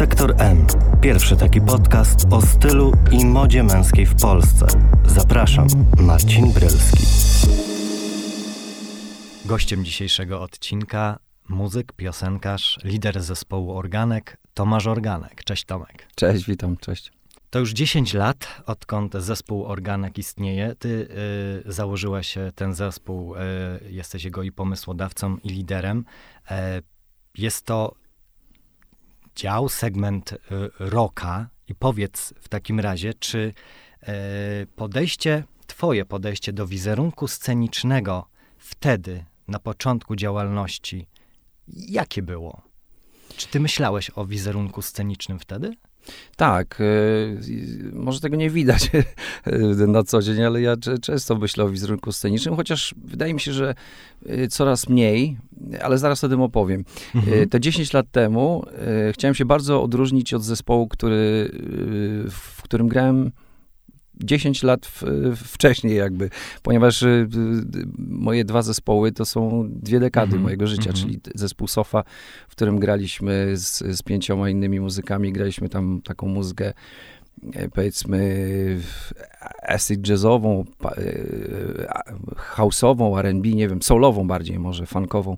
Sektor M. Pierwszy taki podcast o stylu i modzie męskiej w Polsce. Zapraszam, Marcin Brylski. Gościem dzisiejszego odcinka muzyk, piosenkarz, lider zespołu Organek, Tomasz Organek. Cześć Tomek. Cześć, witam, cześć. To już 10 lat, odkąd zespół Organek istnieje. Ty y, założyłeś ten zespół, y, jesteś jego i pomysłodawcą, i liderem. Y, jest to dział, segment y, rocka. I powiedz w takim razie, czy y, podejście, twoje podejście do wizerunku scenicznego wtedy, na początku działalności, jakie było? Czy ty myślałeś o wizerunku scenicznym wtedy? Tak, y, może tego nie widać na co dzień, ale ja często myślę o wizerunku scenicznym, chociaż wydaje mi się, że y, coraz mniej, ale zaraz o tym opowiem. Mhm. Te 10 lat temu chciałem się bardzo odróżnić od zespołu, który, w którym grałem 10 lat w, wcześniej jakby, ponieważ y, moje dwa zespoły to są dwie dekady mm -hmm. mojego życia, mm -hmm. czyli zespół Sofa, w którym graliśmy z, z pięcioma innymi muzykami, graliśmy tam taką muzykę e, powiedzmy acid jazzową, e, house'ową, R&B, nie wiem, soulową bardziej może, funkową.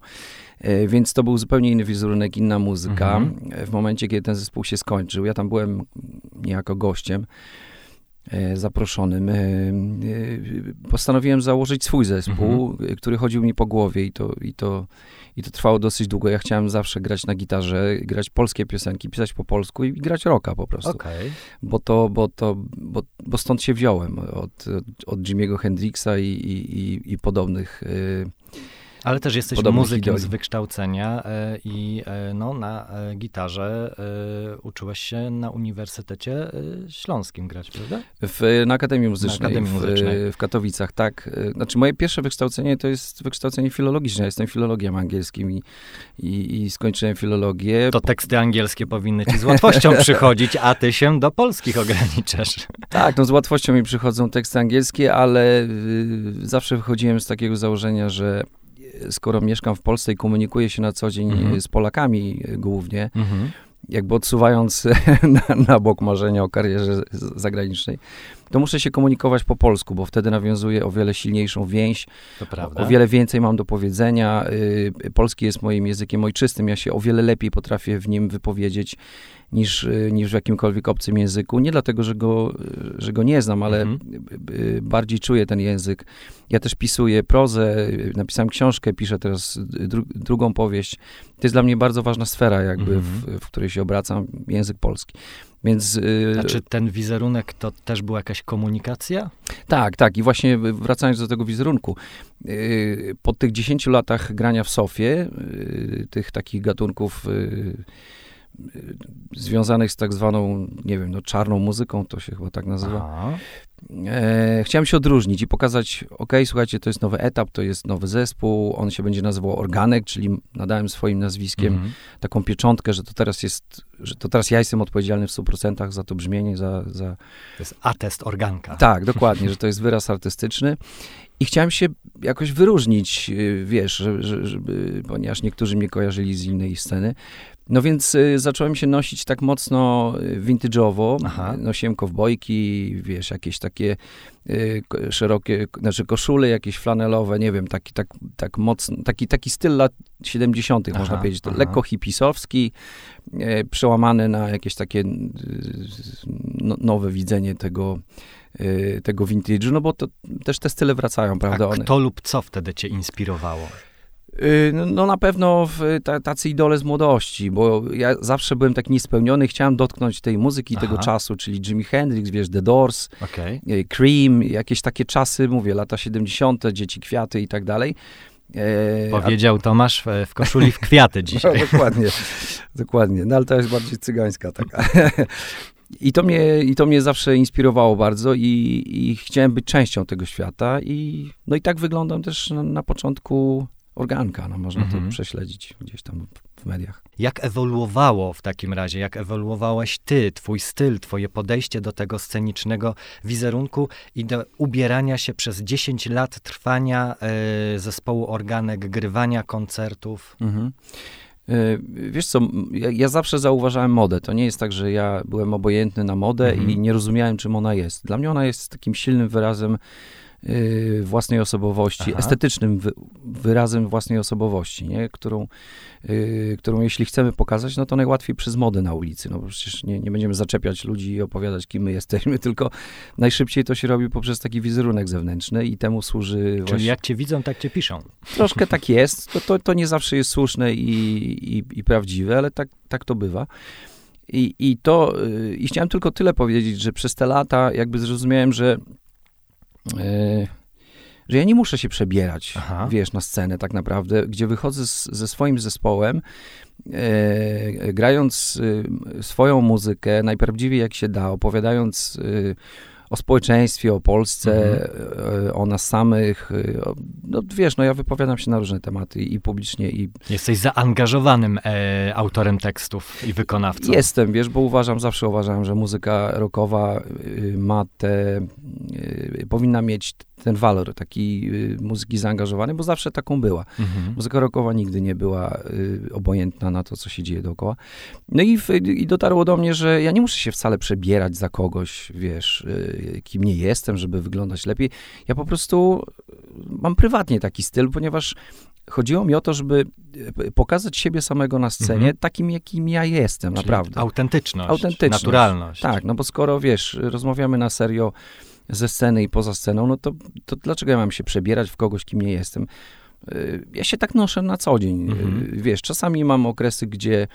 E, więc to był zupełnie inny wizerunek, inna muzyka. -hmm. W momencie, kiedy ten zespół się skończył, ja tam byłem niejako gościem, zaproszonym, e, e, postanowiłem założyć swój zespół, mhm. który chodził mi po głowie i to, i, to, i to trwało dosyć długo. Ja chciałem zawsze grać na gitarze, grać polskie piosenki, pisać po polsku i grać rocka po prostu. Okay. Bo to, bo to, bo, bo stąd się wziąłem, od, od Jimmy'ego Hendrixa i, i, i, i podobnych ale też jesteś muzykiem idoli. z wykształcenia e, i e, no, na e, gitarze uczyłeś się na Uniwersytecie Śląskim grać, prawda? W, na Akademii Muzycznej, na Akademii Muzycznej. W, w, Katowicach, tak. Znaczy moje pierwsze wykształcenie to jest wykształcenie filologiczne. Ja jestem filologiem angielskim i, i, i skończyłem filologię. To teksty angielskie powinny ci z łatwością przychodzić, a ty się do polskich ograniczasz. Tak, no z łatwością mi przychodzą teksty angielskie, ale y, zawsze wychodziłem z takiego założenia, że skoro mieszkam w Polsce i komunikuję się na co dzień mhm. z Polakami głównie, mhm. jakby odsuwając na, na bok marzenia o karierze zagranicznej, to muszę się komunikować po polsku, bo wtedy nawiązuję o wiele silniejszą więź, o, o, wiele więcej mam do powiedzenia. Y, polski jest moim językiem ojczystym, ja się o wiele lepiej potrafię w nim wypowiedzieć niż, niż w jakimkolwiek obcym języku. Nie dlatego, że go, że go nie znam, ale mhm. bardziej czuję ten język. Ja też pisuję prozę, napisałem książkę, piszę teraz dru drugą powieść. To jest dla mnie bardzo ważna sfera, jakby, mhm. w, w której się obracam, język polski. Więc, yy, A czy ten wizerunek to też była jakaś komunikacja? Tak, tak. I właśnie wracając do tego wizerunku, yy, po tych 10 latach grania w Sofie, yy, tych takich gatunków y, związanych z tak zwaną, nie wiem, no czarną muzyką, to się chyba tak nazywa. E, chciałem się odróżnić i pokazać, ok, słuchajcie, to jest nowy etap, to jest nowy zespół, on się będzie nazywał Organek, czyli nadałem swoim nazwiskiem mm -hmm. taką pieczątkę, że to teraz jest, że to teraz ja jestem odpowiedzialny w 100% za to brzmienie, za... za... To jest atest organka. Tak, dokładnie, że to jest wyraz artystyczny i chciałem się jakoś wyróżnić, y, wiesz, żeby, żeby, ponieważ niektórzy mnie kojarzyli z innej sceny, no więc y, zacząłem się nosić tak mocno y, vintage'owo. Aha. Nosiłem kowbojki, wiesz, jakieś takie y, szerokie, znaczy koszule jakieś flanelowe, nie wiem, taki, tak, tak mocno, taki, taki styl lat 70., aha, można powiedzieć. Aha. Lekko hipisowski, y, przełamany na jakieś takie no, nowe widzenie tego, y, tego vintage'u, no bo to też te style wracają, prawda? A kto lub co wtedy cię inspirowało? Y, no, no na pewno tacy idole z młodości, bo ja zawsze byłem tak niespełniony, chciałem dotknąć tej muzyki Aha. tego czasu, czyli Jimi Hendrix, wiesz, The Doors, okay. Cream, jakieś takie czasy, mówię, lata 70., Dzieci Kwiaty i tak dalej. E, Powiedział Tomasz w, w koszuli w kwiaty dzisiaj. No, dokładnie, dokładnie, no ale to jest bardziej cygańska taka. I to mnie, i to mnie zawsze inspirowało bardzo i, i chciałem być częścią tego świata i no i tak wyglądam też na, na początku organka, no można mhm. to prześledzić gdzieś tam w mediach. Jak ewoluowało w takim razie, jak ewoluowałeś ty, twój styl, twoje podejście do tego scenicznego wizerunku i do ubierania się przez 10 lat trwania y, zespołu organek, grywania koncertów? Mhm. Wiesz co, ja, ja, zawsze zauważałem modę. To nie jest tak, że ja byłem obojętny na modę mhm. i nie rozumiałem, czym ona jest. Dla mnie ona jest takim silnym wyrazem Y, własnej osobowości, Aha. estetycznym wy, wyrazem własnej osobowości, nie? Którą, y, którą jeśli chcemy pokazać, no to najłatwiej przez modę na ulicy. No przecież nie, nie będziemy zaczepiać ludzi i opowiadać, kim my jesteśmy, tylko najszybciej to się robi poprzez taki wizerunek zewnętrzny i temu służy Czyli właśnie... jak cię widzą, tak cię piszą. Troszkę tak jest. To, to, to nie zawsze jest słuszne i, i, i prawdziwe, ale tak, tak to bywa. I, I to, y, i chciałem tylko tyle powiedzieć, że przez te lata jakby zrozumiałem, że że ja nie muszę się przebierać, Aha. wiesz, na scenę tak naprawdę, gdzie wychodzę z, ze swoim zespołem, e, grając e, swoją muzykę najprawdziwiej jak się da, opowiadając e, o społeczeństwie, o Polsce, mhm. E, o nas samych. E, no wiesz, no ja wypowiadam się na różne tematy i publicznie i... Jesteś zaangażowanym e, autorem tekstów i wykonawcą. Jestem, wiesz, bo uważam, zawsze uważałem, że muzyka rockowa y, ma te, y, powinna mieć ten walor taki y, muzyki zaangażowanej, bo zawsze taką była. Mhm. Muzyka rockowa nigdy nie była y, obojętna na to, co się dzieje dookoła. No i, w, i dotarło do mnie, że ja nie muszę się wcale przebierać za kogoś, wiesz, y, kim nie jestem, żeby wyglądać lepiej. Ja po prostu mam prywatnie taki styl, ponieważ chodziło mi o to, żeby pokazać siebie samego na scenie mhm. takim, jakim ja jestem, Czyli naprawdę. Autentyczność, autentyczność, naturalność. Tak, no bo skoro, wiesz, rozmawiamy na serio ze sceny i poza sceną, no to, to dlaczego ja mam się przebierać w kogoś, kim nie jestem? Y, ja się tak noszę na co dzień. Mhm. Wiesz, czasami mam okresy, gdzie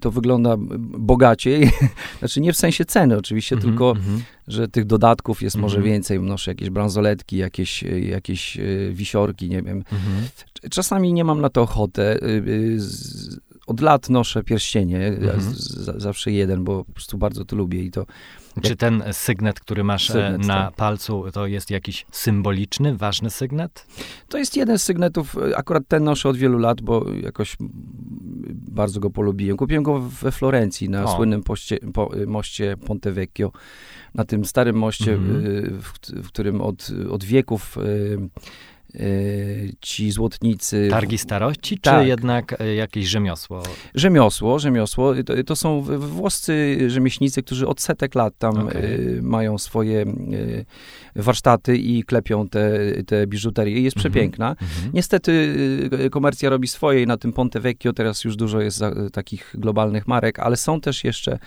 to wygląda bogaciej. znaczy nie w sensie ceny oczywiście, mhm, tylko mhm. że tych dodatków jest może mhm. więcej. Noszę jakieś bransoletki, jakieś, jakieś wisiorki, nie wiem. Mhm. Czasami nie mam na to ochotę. Od lat noszę pierścienie, mhm. zawsze jeden, bo po prostu bardzo to lubię i to czy ten sygnet, który masz e, sygnet, na tak. palcu, to jest jakiś symboliczny, ważny sygnet? To jest jeden z sygnetów. E, akurat ten noszę od wielu lat, bo jakoś bardzo go polubiłem. Kupiłem go we Florencji, na o. słynnym poście, po, e, moście Ponte Vecchio. Na tym starym moście, -hmm. w, w, którym od, od wieków ci złotnicy. Targi starości, tak. czy jednak y, jakieś rzemiosło? Rzemiosło, rzemiosło. To, to, są włoscy rzemieślnicy, którzy od setek lat tam okay. mają swoje warsztaty i klepią te, te biżuterię. Jest mhm. przepiękna. Mm -hmm. Niestety komercja robi swoje i na tym Ponte Vecchio teraz już dużo jest takich globalnych marek, ale są też jeszcze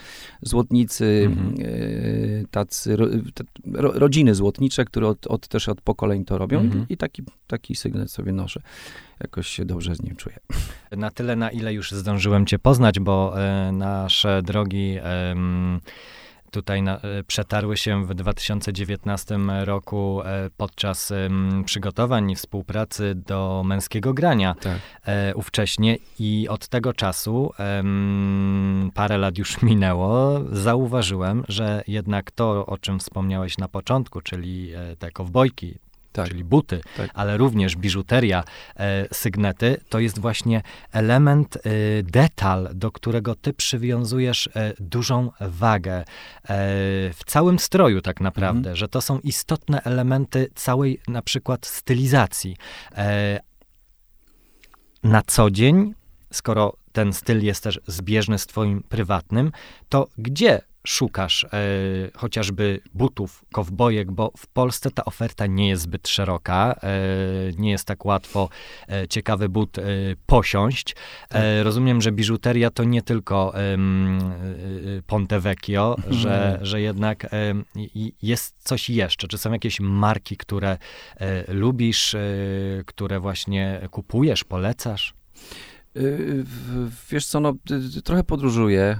złotnicy, mm -hmm. tacy, ro, rodziny złotnicze, które od, od, też od pokoleń to robią -hmm. i taki taki sygnet sobie noszę. Jakoś się dobrze z nim czuję. Na tyle, na ile już zdążyłem cię poznać, bo e, nasze drogi e, tutaj na, e, przetarły się w 2019 roku e, podczas przygotowań i współpracy do męskiego grania tak. Ówcześnie i od tego czasu parę lat już minęło, zauważyłem, że jednak to, o czym wspomniałeś na początku, czyli te kowbojki, tak. czyli buty, tak. ale również biżuteria, e, sygnety, to jest właśnie element, e, detal, do którego ty przywiązujesz e, dużą wagę e, w całym stroju tak naprawdę, mhm. że to są istotne elementy całej na przykład stylizacji. E, na co dzień, skoro ten styl jest też zbieżny z twoim prywatnym, to gdzie szukasz e, chociażby butów, kowbojek, bo w Polsce ta oferta nie jest zbyt szeroka, e, nie jest tak łatwo e, ciekawy but e, posiąść. E, tak. rozumiem, że biżuteria to nie tylko e, Ponte Vecchio, mhm. że, że jednak jest coś jeszcze. Czy są jakieś marki, które lubisz, które właśnie kupujesz, polecasz? Y, wiesz co, no, trochę podróżuję.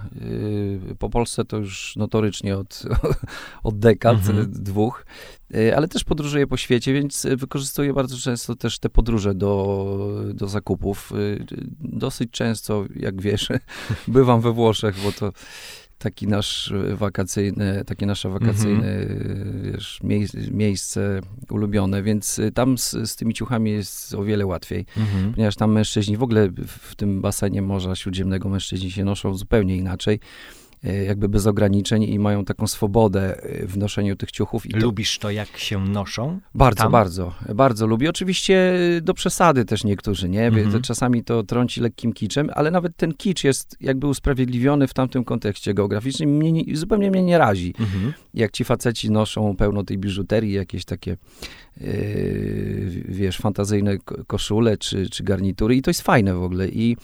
Y, po Polsce to już notorycznie od, od dekad, mhm. dwóch, y, ale też podróżuję po świecie, więc wykorzystuję bardzo często też te podróże do, do zakupów. Dosyć często, jak wiesz, bywam we Włoszech, bo to taki nasz wakacyjny, takie nasze wakacyjne mm-hmm. wiesz, miejsce ulubione, więc y, tam z, z, tymi ciuchami jest o wiele łatwiej, mm-hmm. ponieważ tam mężczyźni, w ogóle w tym basenie Morza Śródziemnego mężczyźni się noszą zupełnie inaczej. E, jakby bez ograniczeń i mają taką swobodę e, w noszeniu tych ciuchów. I to Lubisz to, jak się noszą? bardzo, tam? bardzo, bardzo lubię. Oczywiście e, do przesady też niektórzy, nie? Mhm. Czasami to trąci lekkim kiczem, ale nawet ten kicz jest jakby usprawiedliwiony w tamtym kontekście geograficznym. Mnie nie, zupełnie mnie nie razi. Mhm. jak ci faceci noszą pełno tej biżuterii, jakieś takie, yy, wiesz, fantazyjne ko- koszule czy, czy garnitury i to jest fajne w ogóle i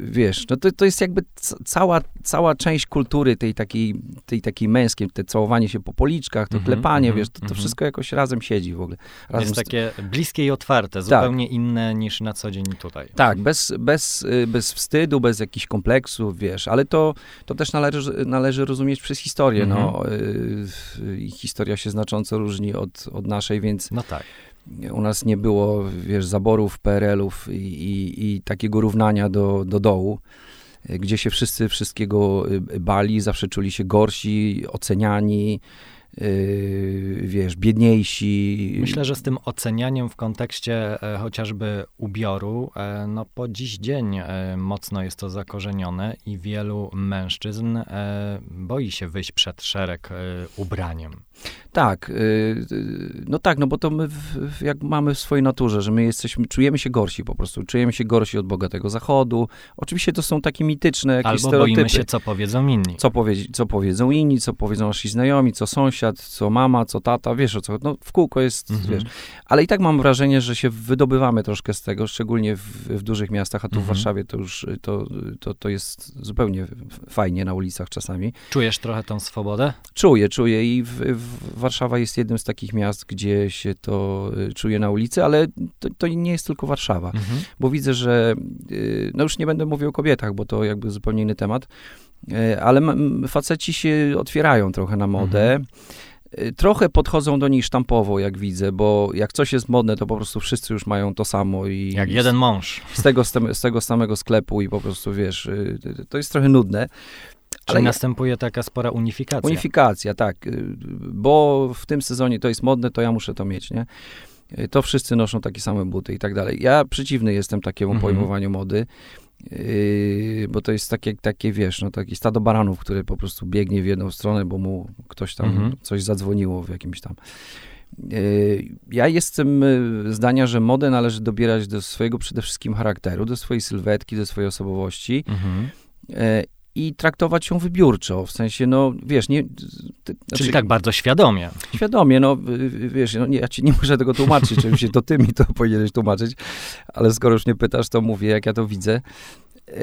wiesz, no to, to jest jakby cała, cała część kultury tej takiej, tej takiej męskiej, te całowanie się po policzkach, to Mhm, klepanie, mhm, wiesz, to, to mhm. wszystko jakoś razem siedzi w ogóle. Razem Jest takie bliskie i otwarte, zupełnie inne niż na co dzień tutaj. Tak, bez, bez, y, bez wstydu, bez jakichś kompleksów, wiesz, ale to, to też należy, należy rozumieć przez historię. No, y, y, historia się znacząco różni od, od naszej, więc No tak. U nas nie było, wiesz, zaborów, PRL-ów i, i, i takiego równania do, do dołu, gdzie się wszyscy wszystkiego y, bali, zawsze czuli się gorsi, oceniani, y, wiesz, biedniejsi. Myślę, że z tym ocenianiem w kontekście e, chociażby ubioru, e, no po dziś dzień e, mocno jest to zakorzenione i wielu mężczyzn boi się wyjść przed szereg ubraniem. Tak, y, y, no tak, no bo to my w, jak mamy w swojej naturze, że my jesteśmy, czujemy się gorsi po prostu, czujemy się gorsi od bogatego zachodu. Oczywiście to są takie mityczne jakieś Albo stereotypy. boimy się, co powiedzą inni. Co, powie, co powiedzą inni, co powiedzą nasi znajomi, co sąsiad, co mama, co tata, wiesz o co, no w kółko jest, Mhm. wiesz. Ale i tak mam wrażenie, że się wydobywamy troszkę z tego, szczególnie w, w dużych miastach, a tu w Mhm. Warszawie to już, to, to, to jest zupełnie fajnie na ulicach czasami. Czujesz trochę tą swobodę? Czuję, czuję i w, w Warszawa jest jednym z takich miast, gdzie się to y, czuje na ulicy, ale to, to nie jest tylko Warszawa, Mhm. bo widzę, że, y, no już nie będę mówił o kobietach, bo to jakby zupełnie inny temat, ale m- faceci się otwierają trochę na modę. Y, Trochę podchodzą do niej sztampowo, jak widzę, bo jak coś jest modne, to po prostu wszyscy już mają to samo i Jak jeden mąż. z tego, z te- z tego samego sklepu i po prostu, wiesz, y, y, to jest trochę nudne. Czyli ja- następuje taka spora unifikacja. Unifikacja, tak. y, Bo w tym sezonie to jest modne, to ja muszę to mieć, nie? Y, To wszyscy noszą takie same buty i tak dalej. Ja przeciwny jestem takiemu Mhm. pojmowaniu mody, yy, bo to jest takie, takie, wiesz, no taki stado baranów, które po prostu biegnie w jedną stronę, bo mu ktoś tam Mhm. coś zadzwoniło w jakimś tam. Yy, Ja jestem y, zdania, że modę należy dobierać do swojego przede wszystkim charakteru, do swojej sylwetki, do swojej osobowości Mhm. e, i traktować ją wybiórczo, w sensie, no, wiesz, nie... Ty, Czyli znaczy, tak bardzo świadomie. Świadomie, no, wiesz, no, nie, ja ci nie muszę tego tłumaczyć, oczywiście to ty mi to powinieneś tłumaczyć, ale skoro już nie pytasz, to mówię, jak ja to widzę. E,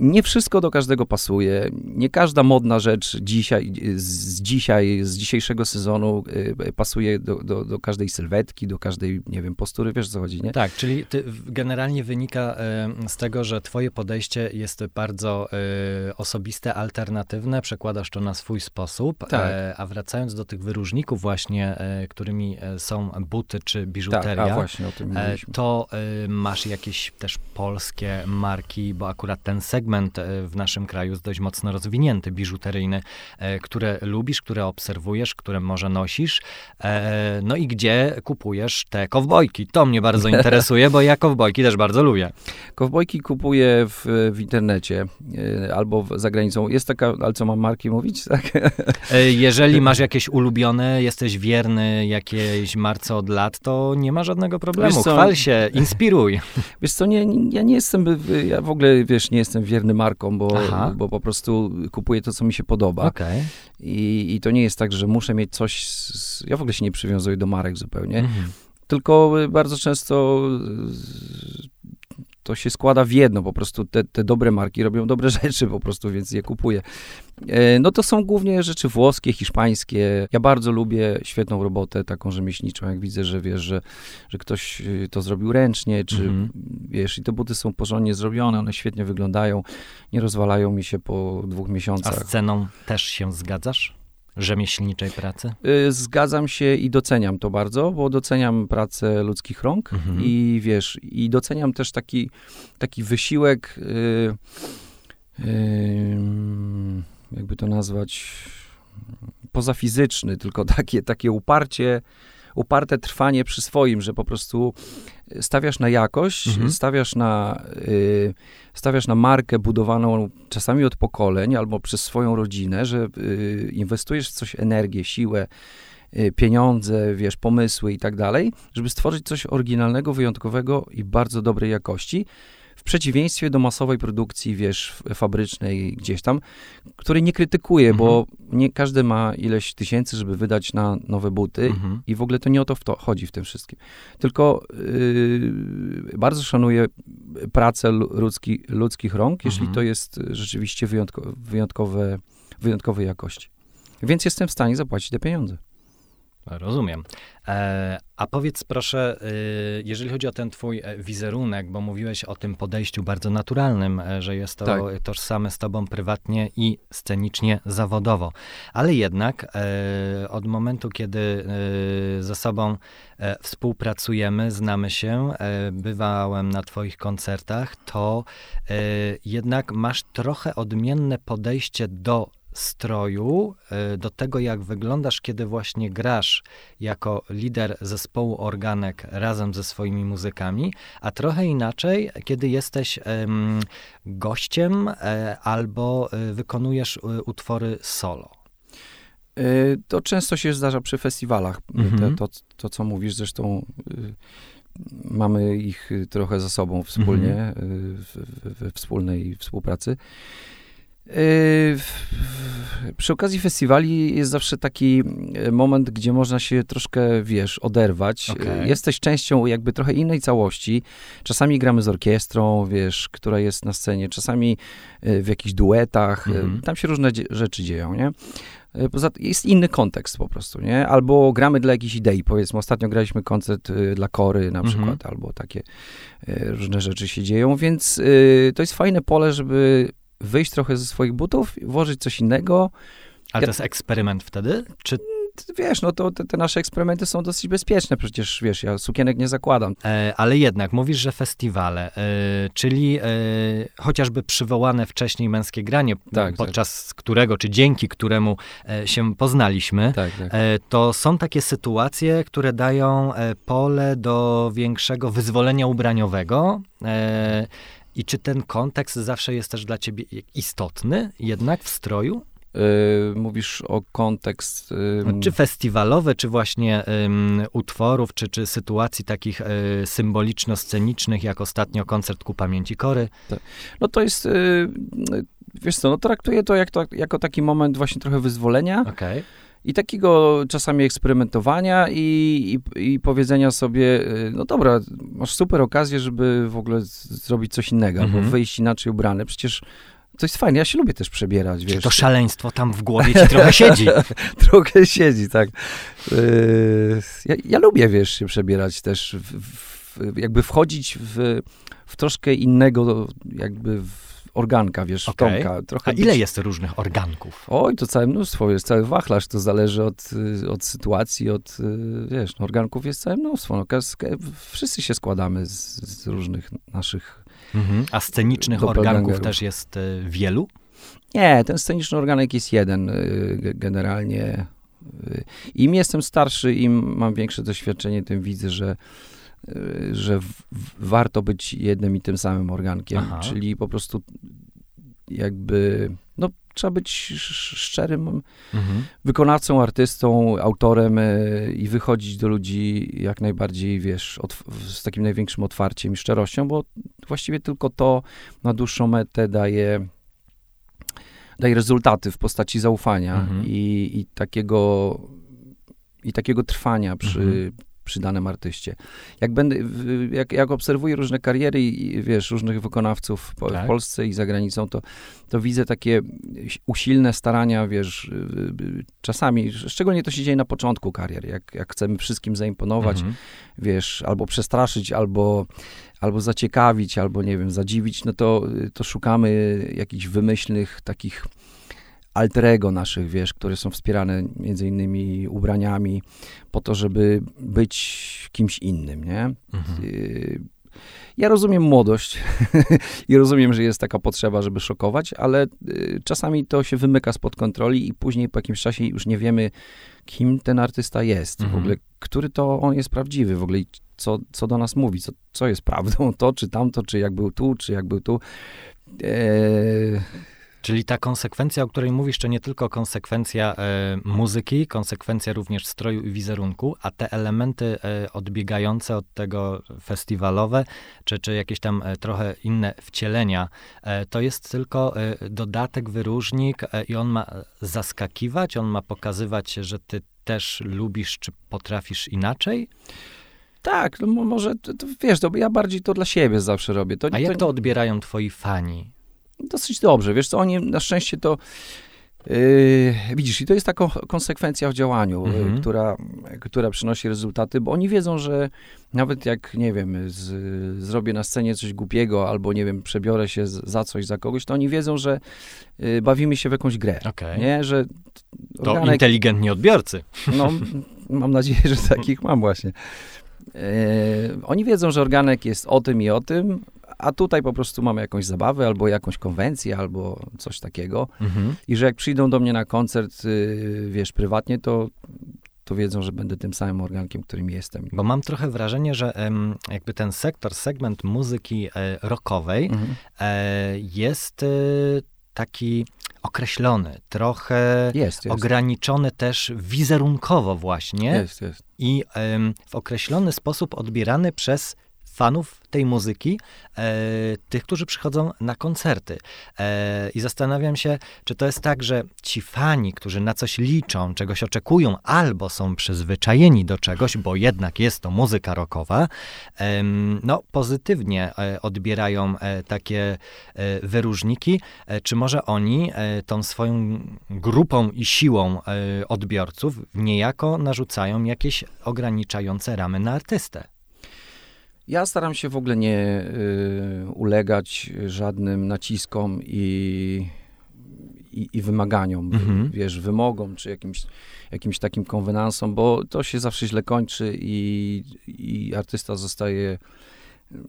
nie wszystko do każdego pasuje. Nie każda modna rzecz dzisiaj, z dzisiaj, z dzisiejszego sezonu y, pasuje do, do, do każdej sylwetki, do każdej, nie wiem, postury, wiesz co chodzi, nie? Tak, czyli generalnie wynika e, z tego, że twoje podejście jest bardzo e, osobiste, alternatywne, przekładasz to na swój sposób, Tak. e, a wracając do tych wyróżników właśnie, e, którymi e, są buty czy tak, biżuteria, a właśnie E. To e, masz jakieś też polskie marki, bo akurat ten segment e, w naszym kraju jest dość mocno rozwinięty, biżuteryjny, e, które lubisz, które obserwujesz, które może nosisz, e, no i gdzie kupujesz te kowbojki. To mnie bardzo interesuje, bo ja kowbojki też bardzo lubię. Kowbojki kupuję w, w internecie albo w, za granicą. Jest taka, ale co mam marki mówić? Tak? Jeżeli masz jakieś ulubione, jesteś wierny jakiejś marce od lat, to nie ma żadnego problemu. Wiesz co? Chwal się, inspiruj. Wiesz co, nie, ja nie jestem, ja w ogóle, wiesz, nie jestem wierny marką, bo, Aha. bo po prostu kupuję to, co mi się podoba. Okej. I, I to nie jest tak, że muszę mieć coś, z, ja w ogóle się nie przywiązuję do marek zupełnie, Mhm. tylko bardzo często to się składa w jedno, po prostu te, te dobre marki robią dobre rzeczy po prostu, więc je kupuję. E, No to są głównie rzeczy włoskie, hiszpańskie. Ja bardzo lubię świetną robotę, taką rzemieślniczą, jak widzę, że wiesz, że, że ktoś y, to zrobił ręcznie, czy Mhm. wiesz, i te buty są porządnie zrobione, one świetnie wyglądają, nie rozwalają mi się po dwóch A miesiącach. z ceną też się zgadzasz? Rzemieślniczej pracy? Y, Zgadzam się i doceniam to bardzo, bo doceniam pracę ludzkich rąk Mhm. i wiesz, i doceniam też taki, taki wysiłek, y, y, jakby to nazwać, pozafizyczny, tylko takie, takie uparcie uparte trwanie przy swoim, że po prostu stawiasz na jakość, Mhm. stawiasz, na, y, stawiasz na markę budowaną czasami od pokoleń albo przez swoją rodzinę, że y, inwestujesz w coś energię, siłę, y, pieniądze, wiesz, pomysły i tak dalej, żeby stworzyć coś oryginalnego, wyjątkowego i bardzo dobrej jakości. W przeciwieństwie do masowej produkcji, wiesz, fabrycznej gdzieś tam, której nie krytykuję, bo nie każdy ma ileś tysięcy, żeby wydać na nowe buty Mhm. i w ogóle to nie o to, w to chodzi w tym wszystkim. Tylko yy, bardzo szanuję pracę lu- ludzki, ludzkich rąk, jeśli Mhm. to jest rzeczywiście wyjątko, wyjątkowe, wyjątkowej jakości. Więc jestem w stanie zapłacić te pieniądze. Rozumiem. E, a powiedz proszę, y, jeżeli chodzi o ten twój e, wizerunek, bo mówiłeś o tym podejściu bardzo naturalnym, e, że jest to Tak. tożsame z tobą prywatnie i scenicznie, zawodowo. Ale jednak e, od momentu, kiedy e, ze sobą e, współpracujemy, znamy się, e, bywałem na twoich koncertach, to e, jednak masz trochę odmienne podejście do stroju, e, do tego jak wyglądasz, kiedy właśnie grasz jako lider zespołu organek razem ze swoimi muzykami, a trochę inaczej, kiedy jesteś em, gościem e, albo e, wykonujesz utwory solo. To często się zdarza przy festiwalach. Mhm. To, to, to, co mówisz, zresztą y, mamy ich y, trochę za sobą wspólnie, Mhm. y, w- w- we wspólnej współpracy. Y, w- Przy okazji festiwali jest zawsze taki y, moment, gdzie można się troszkę, wiesz, oderwać. Okej. Y, Jesteś częścią jakby trochę innej całości. Czasami gramy z orkiestrą, wiesz, która jest na scenie, czasami y, w jakichś duetach. Mhm. Tam się różne dzie- rzeczy dzieją, nie? Poza jest inny kontekst po prostu, nie? Albo gramy dla jakiejś idei, powiedzmy, ostatnio graliśmy koncert y, dla Kory na Mhm. przykład, albo takie y, różne rzeczy się dzieją, więc y, to jest fajne pole, żeby wyjść trochę ze swoich butów, włożyć coś innego. Ale Ja- to jest eksperyment wtedy? Czy, Wiesz, no to te, te nasze eksperymenty są dosyć bezpieczne, przecież, wiesz, ja sukienek nie zakładam. e, ale jednak mówisz, że festiwale, e, czyli e, chociażby przywołane wcześniej męskie granie, Tak, podczas którego, czy dzięki któremu e, się poznaliśmy, Tak, tak. E, To są takie sytuacje, które dają e, pole do większego wyzwolenia ubraniowego. I czy ten kontekst zawsze jest też dla ciebie istotny, jednak w stroju? Y, mówisz o kontekst... y, Czy festiwalowy, czy właśnie ym, utworów, czy, czy sytuacji takich y, symboliczno-scenicznych, jak ostatnio koncert ku pamięci Kory? No to jest, y, y, wiesz co, no traktuję to, jak to jako taki moment właśnie trochę wyzwolenia. Okej. I takiego czasami eksperymentowania i, i, i powiedzenia sobie, y, no dobra, masz super okazję, żeby w ogóle zrobić coś innego, Mhm. albo wyjść inaczej ubrany. Przecież to jest fajne, ja się lubię też przebierać, wiesz. to szaleństwo tam w głowie ci trochę siedzi? Trochę siedzi, tak. Y, ja, ja lubię, wiesz, się przebierać też, w, w, jakby wchodzić w, w troszkę innego, jakby w organka, wiesz, Okej. Tomka. Trochę A ile być- jest różnych organków? Oj, to całe mnóstwo, jest cały wachlarz, to zależy od, y, od sytuacji, od, y, wiesz, no, organków jest całe mnóstwo, no, wszyscy się składamy z, z różnych naszych... Mhm. A scenicznych organków też jest y, wielu? Nie, ten sceniczny organek jest jeden ge- generalnie. Im jestem starszy, im mam większe doświadczenie, tym widzę, że, że w, warto być jednym i tym samym organkiem, Aha. czyli po prostu jakby, no trzeba być sz- szczerym Mhm. wykonawcą, artystą, autorem y, i wychodzić do ludzi jak najbardziej, wiesz, otw- z takim największym otwarciem i szczerością, bo właściwie tylko to na dłuższą metę daje, daje rezultaty w postaci zaufania Mhm. i, i takiego i takiego trwania przy, Mhm. Przy danym artyście. Jak, będę, jak, jak obserwuję różne kariery i wiesz, różnych wykonawców po, Tak. w Polsce i za granicą, to, to widzę takie usilne starania, wiesz, czasami, szczególnie to się dzieje na początku kariery, jak, jak chcemy wszystkim zaimponować, Mhm. wiesz, albo przestraszyć, albo, albo zaciekawić, albo nie wiem, zadziwić, no to, to szukamy jakichś wymyślnych takich alter ego naszych, wiesz, które są wspierane między innymi ubraniami po to, żeby być kimś innym, nie? Mhm. Y, ja rozumiem młodość i rozumiem, że jest taka potrzeba, żeby szokować, ale y, czasami to się wymyka spod kontroli i później po jakimś czasie już nie wiemy, kim ten artysta jest, Mhm. w ogóle, który to on jest prawdziwy, w ogóle co, co do nas mówi, co, co jest prawdą, to czy tamto, czy jak był tu, czy jak był tu. Eee, Czyli ta konsekwencja, o której mówisz, to nie tylko konsekwencja e, muzyki, konsekwencja również stroju i wizerunku, a te elementy e, odbiegające od tego festiwalowe, czy, czy jakieś tam e, trochę inne wcielenia, to jest tylko dodatek, wyróżnik i on ma zaskakiwać, on ma pokazywać, że ty też lubisz, czy potrafisz inaczej? tak, no mo- może, to, to, wiesz, to ja bardziej to dla siebie zawsze robię. To, A jak to odbierają twoi fani? Dosyć dobrze. Wiesz co, oni na szczęście to yy, widzisz, i to jest taka konsekwencja w działaniu, Mhm. yy, która, która przynosi rezultaty, bo oni wiedzą, że nawet jak, nie wiem, z, zrobię na scenie coś głupiego, albo, nie wiem, przebiorę się z, za coś, za kogoś, to oni wiedzą, że yy, bawimy się w jakąś grę. Okej. Nie, że To organek- inteligentni odbiorcy. no, mam nadzieję, że takich mam właśnie. E, oni wiedzą, że organek jest o tym i o tym, a tutaj po prostu mamy jakąś zabawę, albo jakąś konwencję, albo coś takiego. Mhm. I że jak przyjdą do mnie na koncert, y, wiesz, prywatnie, to, to wiedzą, że będę tym samym organkiem, którym jestem. Bo mam trochę wrażenie, że em, jakby ten sektor, segment muzyki e, rockowej Mhm. e, jest e, taki określony, trochę Jest, jest. ograniczony też wizerunkowo właśnie Jest, jest. i em, w określony sposób odbierany przez fanów tej muzyki, e, tych, którzy przychodzą na koncerty. E, I zastanawiam się, czy to jest tak, że ci fani, którzy na coś liczą, czegoś oczekują, albo są przyzwyczajeni do czegoś, bo jednak jest to muzyka rockowa, em, no pozytywnie e, odbierają e, takie e, wyróżniki, e, czy może oni e, tą swoją grupą i siłą e, odbiorców niejako narzucają jakieś ograniczające ramy na artystę. Ja staram się w ogóle nie y, ulegać żadnym naciskom i, i, i wymaganiom, Mhm. wiesz, wymogom, czy jakimś, jakimś takim konwenansom, bo to się zawsze źle kończy i, i artysta zostaje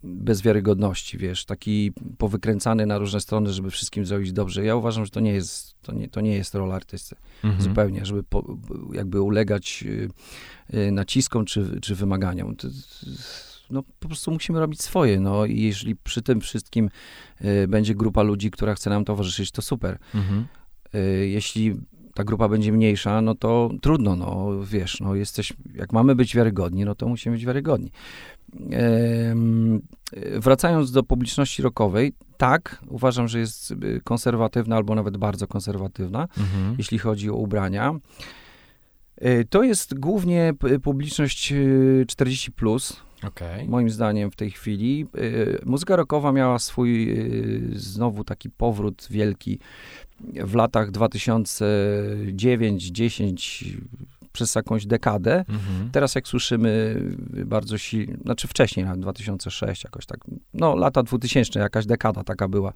bez wiarygodności, wiesz, taki powykręcany na różne strony, żeby wszystkim zrobić dobrze. Ja uważam, że to nie jest, to nie, to nie jest rola artysty. Mhm. Zupełnie, żeby po, jakby ulegać y, y, naciskom czy, czy wymaganiom. To, to, no, po prostu musimy robić swoje. No, i jeżeli przy tym wszystkim y, będzie grupa ludzi, która chce nam towarzyszyć, to super. Mhm. Y, jeśli ta grupa będzie mniejsza, no to trudno, no wiesz, no jesteś, jak mamy być wiarygodni, no to musimy być wiarygodni. Y, wracając do publiczności rockowej, tak, uważam, że jest y, konserwatywna albo nawet bardzo konserwatywna Mhm. jeśli chodzi o ubrania. Y, To jest głównie p- publiczność y, 40, plus, Okej. moim zdaniem, w tej chwili. Y, Muzyka rockowa miała swój y, znowu taki powrót wielki w latach 2009-10 przez jakąś dekadę. Mhm. Teraz jak słyszymy y, bardzo silnie, znaczy wcześniej, nawet 2006 jakoś tak, no lata 2000, jakaś dekada taka była.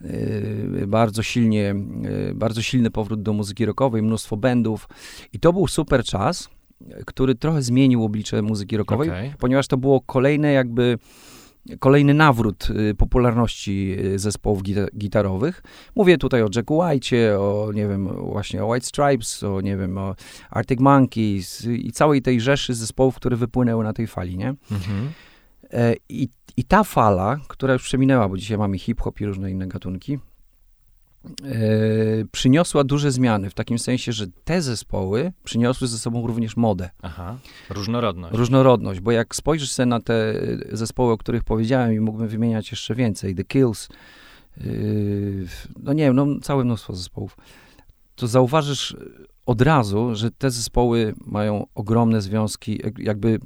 Yy, bardzo silnie, yy, bardzo silny powrót do muzyki rockowej, mnóstwo bandów i to był super czas, który trochę zmienił oblicze muzyki rockowej, Okej. ponieważ to było kolejne jakby kolejny nawrót y, popularności y, zespołów gita- gitarowych. Mówię tutaj o Jacku White'cie, o nie wiem, właśnie o White Stripes, o nie wiem, o Arctic Monkeys i całej tej rzeszy zespołów, które wypłynęły na tej fali, nie? Mhm. E, I, I ta fala, która już przeminęła, bo dzisiaj mamy hip-hop i różne inne gatunki, przyniosła duże zmiany, w takim sensie, że te zespoły przyniosły ze sobą również modę, Aha. Różnorodność. różnorodność, bo jak spojrzysz sobie na te zespoły, o których powiedziałem i mógłbym wymieniać jeszcze więcej, The Kills, yy, no nie wiem, no całe mnóstwo zespołów, to zauważysz od razu, że te zespoły mają ogromne związki, jak- jakby, yy,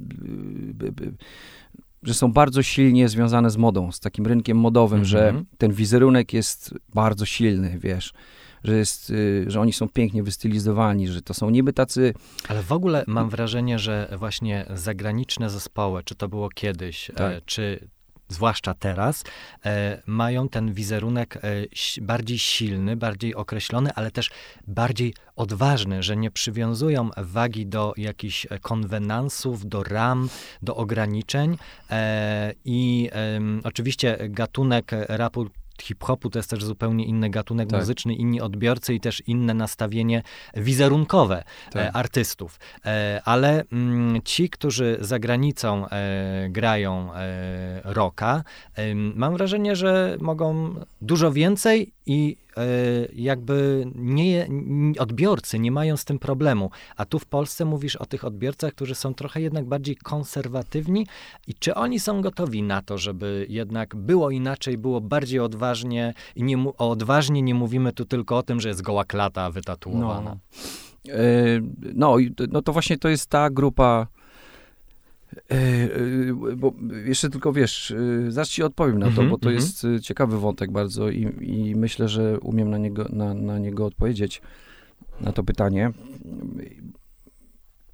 yy, że są bardzo silnie związane z modą, z takim rynkiem modowym, Mhm. że ten wizerunek jest bardzo silny, wiesz, że, jest, yy, że oni są pięknie wystylizowani, że to są niby tacy Ale w ogóle mam wrażenie, że właśnie zagraniczne zespoły, czy to było kiedyś, Tak. e, czy zwłaszcza teraz, e, mają ten wizerunek e, bardziej silny, bardziej określony, ale też bardziej odważny, że nie przywiązują wagi do jakichś konwenansów, do ram, do ograniczeń. E, I oczywiście gatunek rapu hip-hopu to jest też zupełnie inny gatunek tak. muzyczny, inni odbiorcy i też inne nastawienie wizerunkowe e, tak. artystów. E, ale mm, ci, którzy za granicą e, grają rocka, mam wrażenie, że mogą dużo więcej i jakby nie, odbiorcy nie mają z tym problemu. A tu w Polsce mówisz o tych odbiorcach, którzy są trochę jednak bardziej konserwatywni i czy oni są gotowi na to, żeby jednak było inaczej, było bardziej odważnie i nie, o odważnie nie mówimy tu tylko o tym, że jest goła klata wytatuowana. No. E, no, no to właśnie to jest ta grupa E, e, bo jeszcze tylko wiesz, e, zaraz ci odpowiem na to, mm -hmm, bo to mm -hmm. jest ciekawy wątek bardzo i, i myślę, że umiem na niego, na, na niego odpowiedzieć, na to pytanie.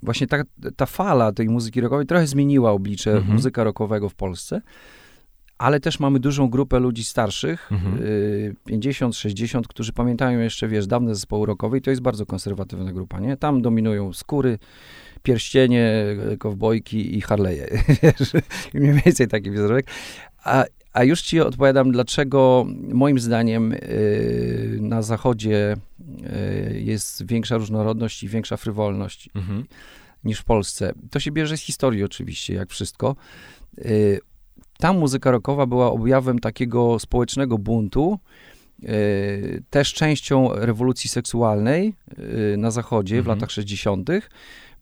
Właśnie ta, ta fala tej muzyki rockowej trochę zmieniła oblicze mm -hmm. muzyka rockowego w Polsce, ale też mamy dużą grupę ludzi starszych, 50, 60, którzy pamiętają jeszcze, wiesz, dawne zespoły rockowe i to jest bardzo konserwatywna grupa, nie? Tam dominują skóry, pierścienie, kowbojki i Harley'e. Mniej więcej taki wizerunek. A, a już ci odpowiadam, dlaczego moim zdaniem yy, na zachodzie yy, jest większa różnorodność i większa frywolność mhm. niż w Polsce. To się bierze z historii oczywiście, jak wszystko. Yy, ta muzyka rockowa była objawem takiego społecznego buntu, też częścią rewolucji seksualnej na zachodzie mhm. w latach 60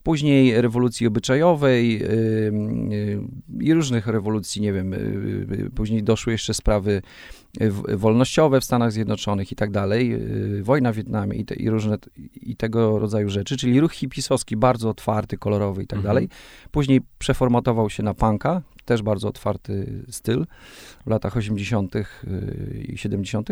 później rewolucji obyczajowej i różnych rewolucji, nie wiem, y, y, później doszły jeszcze sprawy wolnościowe w Stanach Zjednoczonych i tak dalej, y, wojna w Wietnamie i, te, i różne i tego rodzaju rzeczy, czyli ruch hipisowski bardzo otwarty, kolorowy i tak mhm. dalej. Później przeformatował się na punka, też bardzo otwarty styl w latach 80. i 70.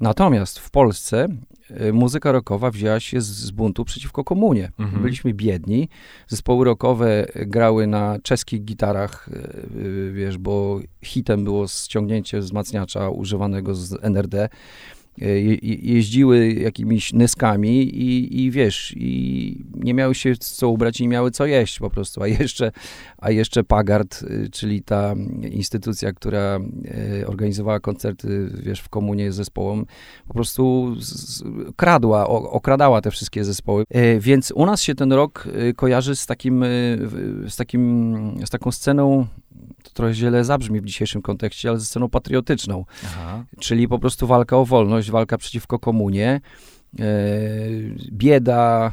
Natomiast w Polsce y, muzyka rockowa wzięła się z, z buntu przeciwko komunie. Mhm. Byliśmy biedni, zespoły rockowe grały na czeskich gitarach, y, wiesz, bo hitem było ściągnięcie wzmacniacza używanego z NRD jeździły jakimiś nyskami i, i wiesz, i nie miały się co ubrać i miały co jeść po prostu, a jeszcze, a jeszcze Pagard, y, czyli ta instytucja, która e, organizowała koncerty, wiesz, w komunie z zespołem, po prostu kradła, okradała te wszystkie zespoły, e, więc u nas się ten rok kojarzy z takim, z takim, z taką sceną trochę źle zabrzmi w dzisiejszym kontekście, ale ze sceną patriotyczną. Aha. Czyli po prostu walka o wolność, walka przeciwko komunie, e, bieda,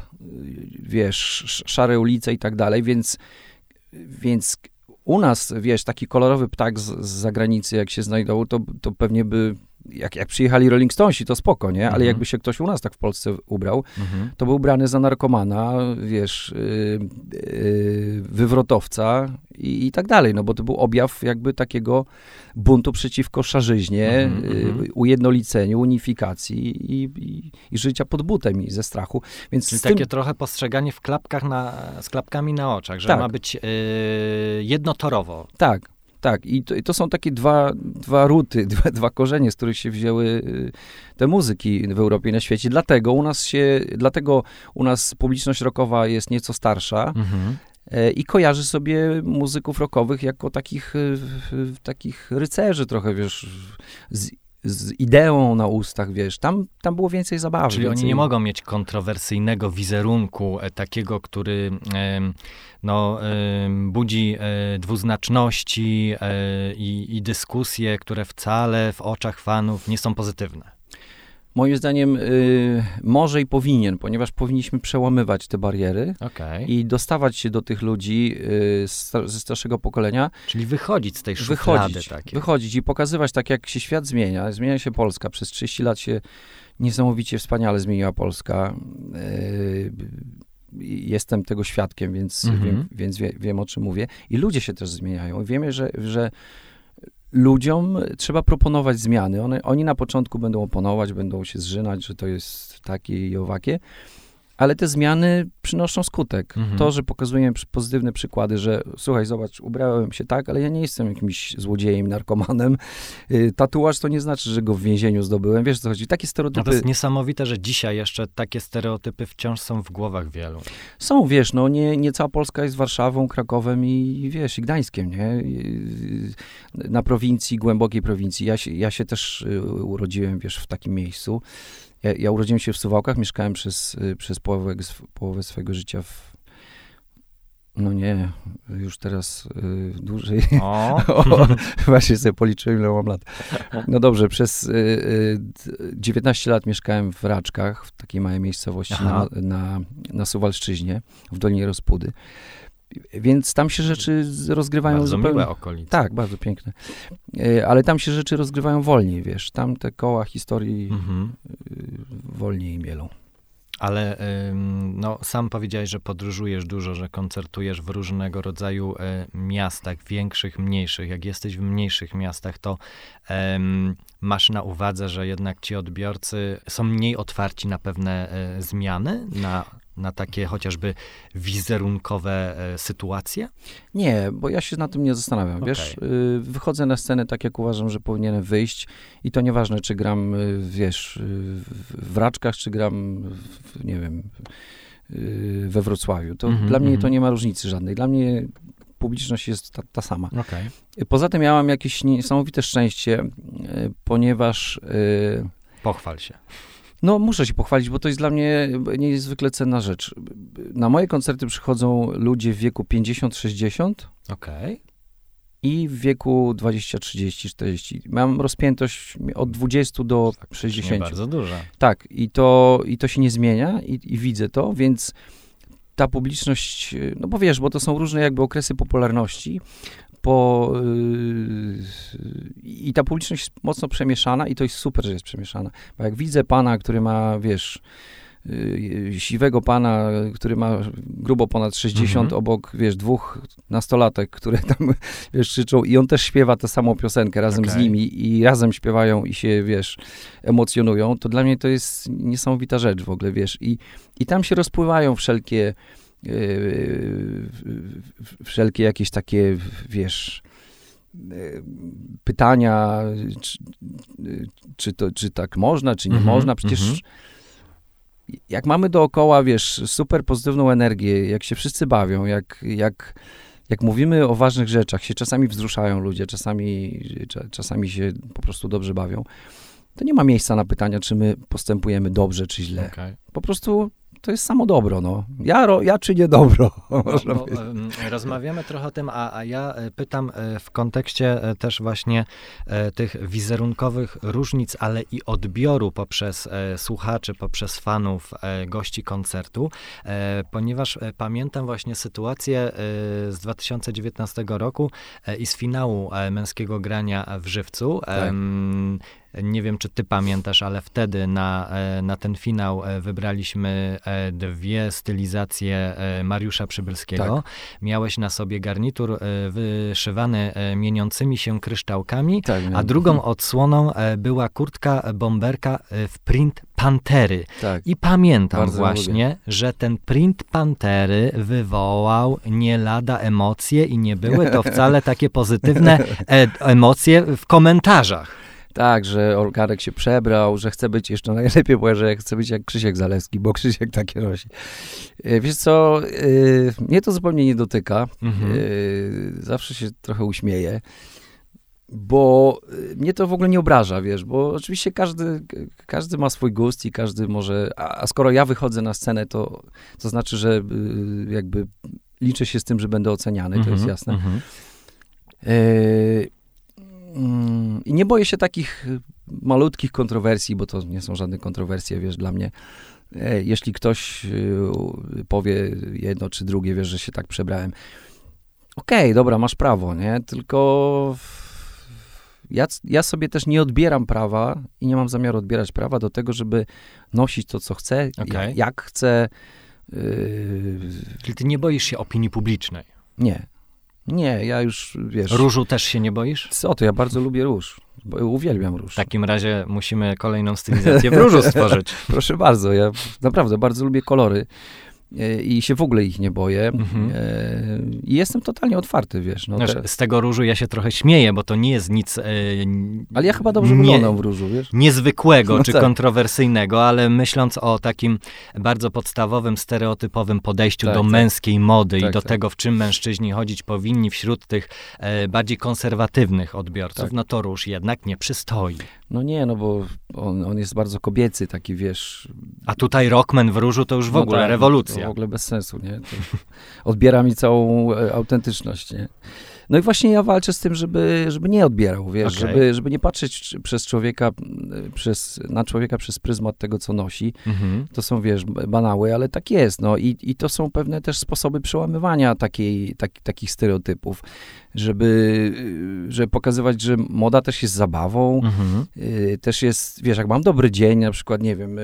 wiesz, szare ulice i tak dalej, więc, więc u nas, wiesz, taki kolorowy ptak z, z zagranicy, jak się znajdował, to, to pewnie by jak, jak przyjechali Rolling Stonesi, to spoko, nie? Ale mhm. jakby się ktoś u nas tak w Polsce ubrał, mhm. to był ubrany za narkomana, wiesz, yy, yy, wywrotowca i, i, tak dalej, no bo to był objaw jakby takiego buntu przeciwko szarzyźnie, mhm, yy, ujednoliceniu, unifikacji i, i, i, życia pod butem i ze strachu. Więc Czyli tym... takie trochę postrzeganie w klapkach na, z klapkami na oczach, że tak. ma być y, jednotorowo. Tak, tak, i to, i to, są takie dwa, dwa ruty, dwa, dwa korzenie, z których się wzięły y, te muzyki w Europie i na świecie. Dlatego u nas się, dlatego u nas publiczność rockowa jest nieco starsza. Mhm. E, I kojarzy sobie muzyków rockowych jako takich, y, takich rycerzy trochę, wiesz, z z ideą na ustach, wiesz, tam, tam było więcej zabawy. Czyli więcej... oni nie mogą mieć kontrowersyjnego wizerunku, e, takiego, który no, budzi e, dwuznaczności e, i, i dyskusje, które wcale w oczach fanów nie są pozytywne. Moim zdaniem y, może i powinien, ponieważ powinniśmy przełamywać te bariery okay. i dostawać się do tych ludzi y, ze starszego pokolenia. Czyli wychodzić z tej szuflady wychodzić. Wychodzić i pokazywać tak, jak się świat zmienia. Zmienia się Polska. Przez 30 lat się niesamowicie wspaniale zmieniła Polska. Y, jestem tego świadkiem, więc, mm -hmm. wiem, więc wie, wiem, o czym mówię. I ludzie się też zmieniają. Wiemy, że, że ludziom trzeba proponować zmiany. One, oni na początku będą oponować, będą się zżynać, że to jest takie i owakie, ale te zmiany przynoszą skutek. Mhm. To, że pokazuję przy- pozytywne przykłady, że słuchaj, zobacz, ubrałem się tak, ale ja nie jestem jakimś złodziejem, narkomanem. Y, tatuaż to nie znaczy, że go w więzieniu zdobyłem. Wiesz, co chodzi? Takie No stereotypy to jest niesamowite, że dzisiaj jeszcze takie stereotypy wciąż są w głowach wielu. są, wiesz, no nie, nie cała Polska jest Warszawą, Krakowem i, wiesz, i Gdańskiem, nie? I- Na prowincji, głębokiej prowincji. Ja się, ja się też y, urodziłem, wiesz, w takim miejscu. Ja, ja urodziłem się w Suwałkach, mieszkałem przez, y, przez połowę, połowę swojego życia w... No nie, już teraz y, dłużej. O, O, właśnie sobie policzyłem, ile mam lat. No dobrze, przez y, y, d- 19 lat mieszkałem w Raczkach, w takiej małej miejscowości na, na, na Suwalszczyźnie, w Dolinie Rozpudy. Więc tam się rzeczy z- rozgrywają bardzo zupełnie... miłe okolice. Tak, bardzo piękne. Y, Ale tam się rzeczy rozgrywają wolniej, wiesz. Tam te koła historii Mhm. y, wolniej mielą. Ale no, sam powiedziałeś, że podróżujesz dużo, że koncertujesz w różnego rodzaju e, miastach, większych, mniejszych. Jak jesteś w mniejszych miastach, to masz na uwadze, że jednak ci odbiorcy są mniej otwarci na pewne e, zmiany, na, na takie chociażby wizerunkowe e, sytuacje? Nie, bo ja się na tym nie zastanawiam. Wiesz, y, wychodzę na scenę tak, jak uważam, że powinienem wyjść i to nieważne, czy gram, y, wiesz, y, w- Raczkach, czy gram, w, nie wiem, we Wrocławiu. To Mhm, dla mnie to mhm. nie ma różnicy żadnej. Dla mnie publiczność jest ta, ta sama. Okej. Y, Poza tym ja mam jakieś niesamowite szczęście, ponieważ Pochwal się. No, muszę się pochwalić, bo to jest dla mnie niezwykle cenna rzecz. Na moje koncerty przychodzą ludzie w wieku 50-60, Okej. i w wieku 20, 30, 40. Mam rozpiętość od 20 do Nie 60. bardzo duża. Tak, i to, i to się nie zmienia i, i widzę to, więc ta publiczność, y, no bo wiesz, bo to są różne jakby okresy popularności, po, yy, i ta publiczność jest mocno przemieszana i to jest super, że jest przemieszana, bo jak widzę pana, który ma, wiesz, yy, siwego pana, który ma grubo ponad 60, Mhm. obok, wiesz, dwóch nastolatek, które tam, wiesz, krzyczą i on też śpiewa tę samą piosenkę razem z Okej. nimi i razem śpiewają i się, wiesz, emocjonują, to dla mnie to jest niesamowita rzecz w ogóle, wiesz, i, i tam się rozpływają wszelkie wszelkie jakieś takie, wiesz, yy, pytania, czy, czy, to, czy tak można, czy nie Mhm, można. Przecież mhm. jak mamy dookoła, wiesz, super pozytywną energię, jak się wszyscy bawią, jak, jak, jak mówimy o ważnych rzeczach, się czasami wzruszają ludzie, czasami, cza- czasami się po prostu dobrze bawią, to nie ma miejsca na pytania, czy my postępujemy dobrze, czy źle. Okej. Po prostu to jest samo dobro, no. Ja, ja czynię dobro, No, bo, rozmawiamy trochę o tym, a, a ja e, pytam e, w kontekście e, też właśnie tych wizerunkowych różnic, ale i odbioru poprzez słuchaczy, poprzez fanów, gości koncertu, ponieważ pamiętam właśnie sytuację z 2019 roku i z finału męskiego grania w Żywcu. Tak. Nie wiem, czy ty pamiętasz, ale wtedy na, e, na ten finał e, wybraliśmy e, dwie stylizacje Mariusza Przybylskiego. Tak. Miałeś na sobie garnitur wyszywany mieniącymi się kryształkami, Tak, a drugą odsłoną była kurtka bomberka w print Pantery. Tak. I pamiętam Bardzo właśnie, że ten print Pantery wywołał nie lada emocje i nie były to wcale takie pozytywne emocje w komentarzach. Tak, że Olgarek się przebrał, że chce być, jeszcze najlepiej było, że chce być jak Krzysiek Zalewski, bo Krzysiek takie nosi. E, Wiesz co, e, mnie to zupełnie nie dotyka. Mhm. E, Zawsze się trochę uśmieję, bo mnie to w ogóle nie obraża, wiesz, bo oczywiście każdy, każdy ma swój gust i każdy może, a, skoro ja wychodzę na scenę, to, to znaczy, że jakby liczę się z tym, że będę oceniany, to jest Mhm, jasne. mm, I nie boję się takich y, malutkich kontrowersji, bo to nie są żadne kontrowersje, wiesz, dla mnie. Jeśli ktoś y, powie jedno czy drugie, wiesz, że się tak przebrałem. Okej, dobra, masz prawo, nie? Tylko ja, ja sobie też nie odbieram prawa i nie mam zamiaru odbierać prawa do tego, żeby nosić to, co chcę, Okej. jak, jak chcę. Yy, Czyli ty nie boisz się opinii publicznej. nie. Nie, ja już, wiesz... Różu też się nie boisz? Co to, ja bardzo lubię róż. bo uwielbiam róż. W takim razie musimy kolejną stylizację w różu stworzyć. Proszę bardzo, ja naprawdę bardzo lubię kolory i się w ogóle ich nie boję. Mhm. E, I jestem totalnie otwarty, wiesz. No, te, Z tego różu ja się trochę śmieję, bo to nie jest nic e, ale ja chyba dobrze nie- wyglądam w różu, wiesz. niezwykłego No czy tak. kontrowersyjnego, ale myśląc o takim bardzo podstawowym, stereotypowym podejściu Tak, do tak. męskiej mody i Tak, do tak. tego, w czym mężczyźni chodzić powinni wśród tych e, bardziej konserwatywnych odbiorców, Tak. no to róż jednak nie przystoi. No nie, no bo on, on jest bardzo kobiecy, taki wiesz. A tutaj Rockman w różu to już w no ogóle tak, W ogóle bez sensu, nie? To odbiera mi całą e, autentyczność, nie? No i właśnie ja walczę z tym, żeby, żeby nie odbierał, wiesz, Okej. żeby, żeby nie patrzeć przez człowieka, m, przez, na człowieka przez pryzmat tego, co nosi. Mhm. To są, wiesz, banały, ale tak jest, no i, i to są pewne też sposoby przełamywania takiej, tak, takich stereotypów, żeby, y, żeby pokazywać, że moda też jest zabawą, Mhm. Y, też jest, wiesz, jak mam dobry dzień, na przykład, nie wiem, y,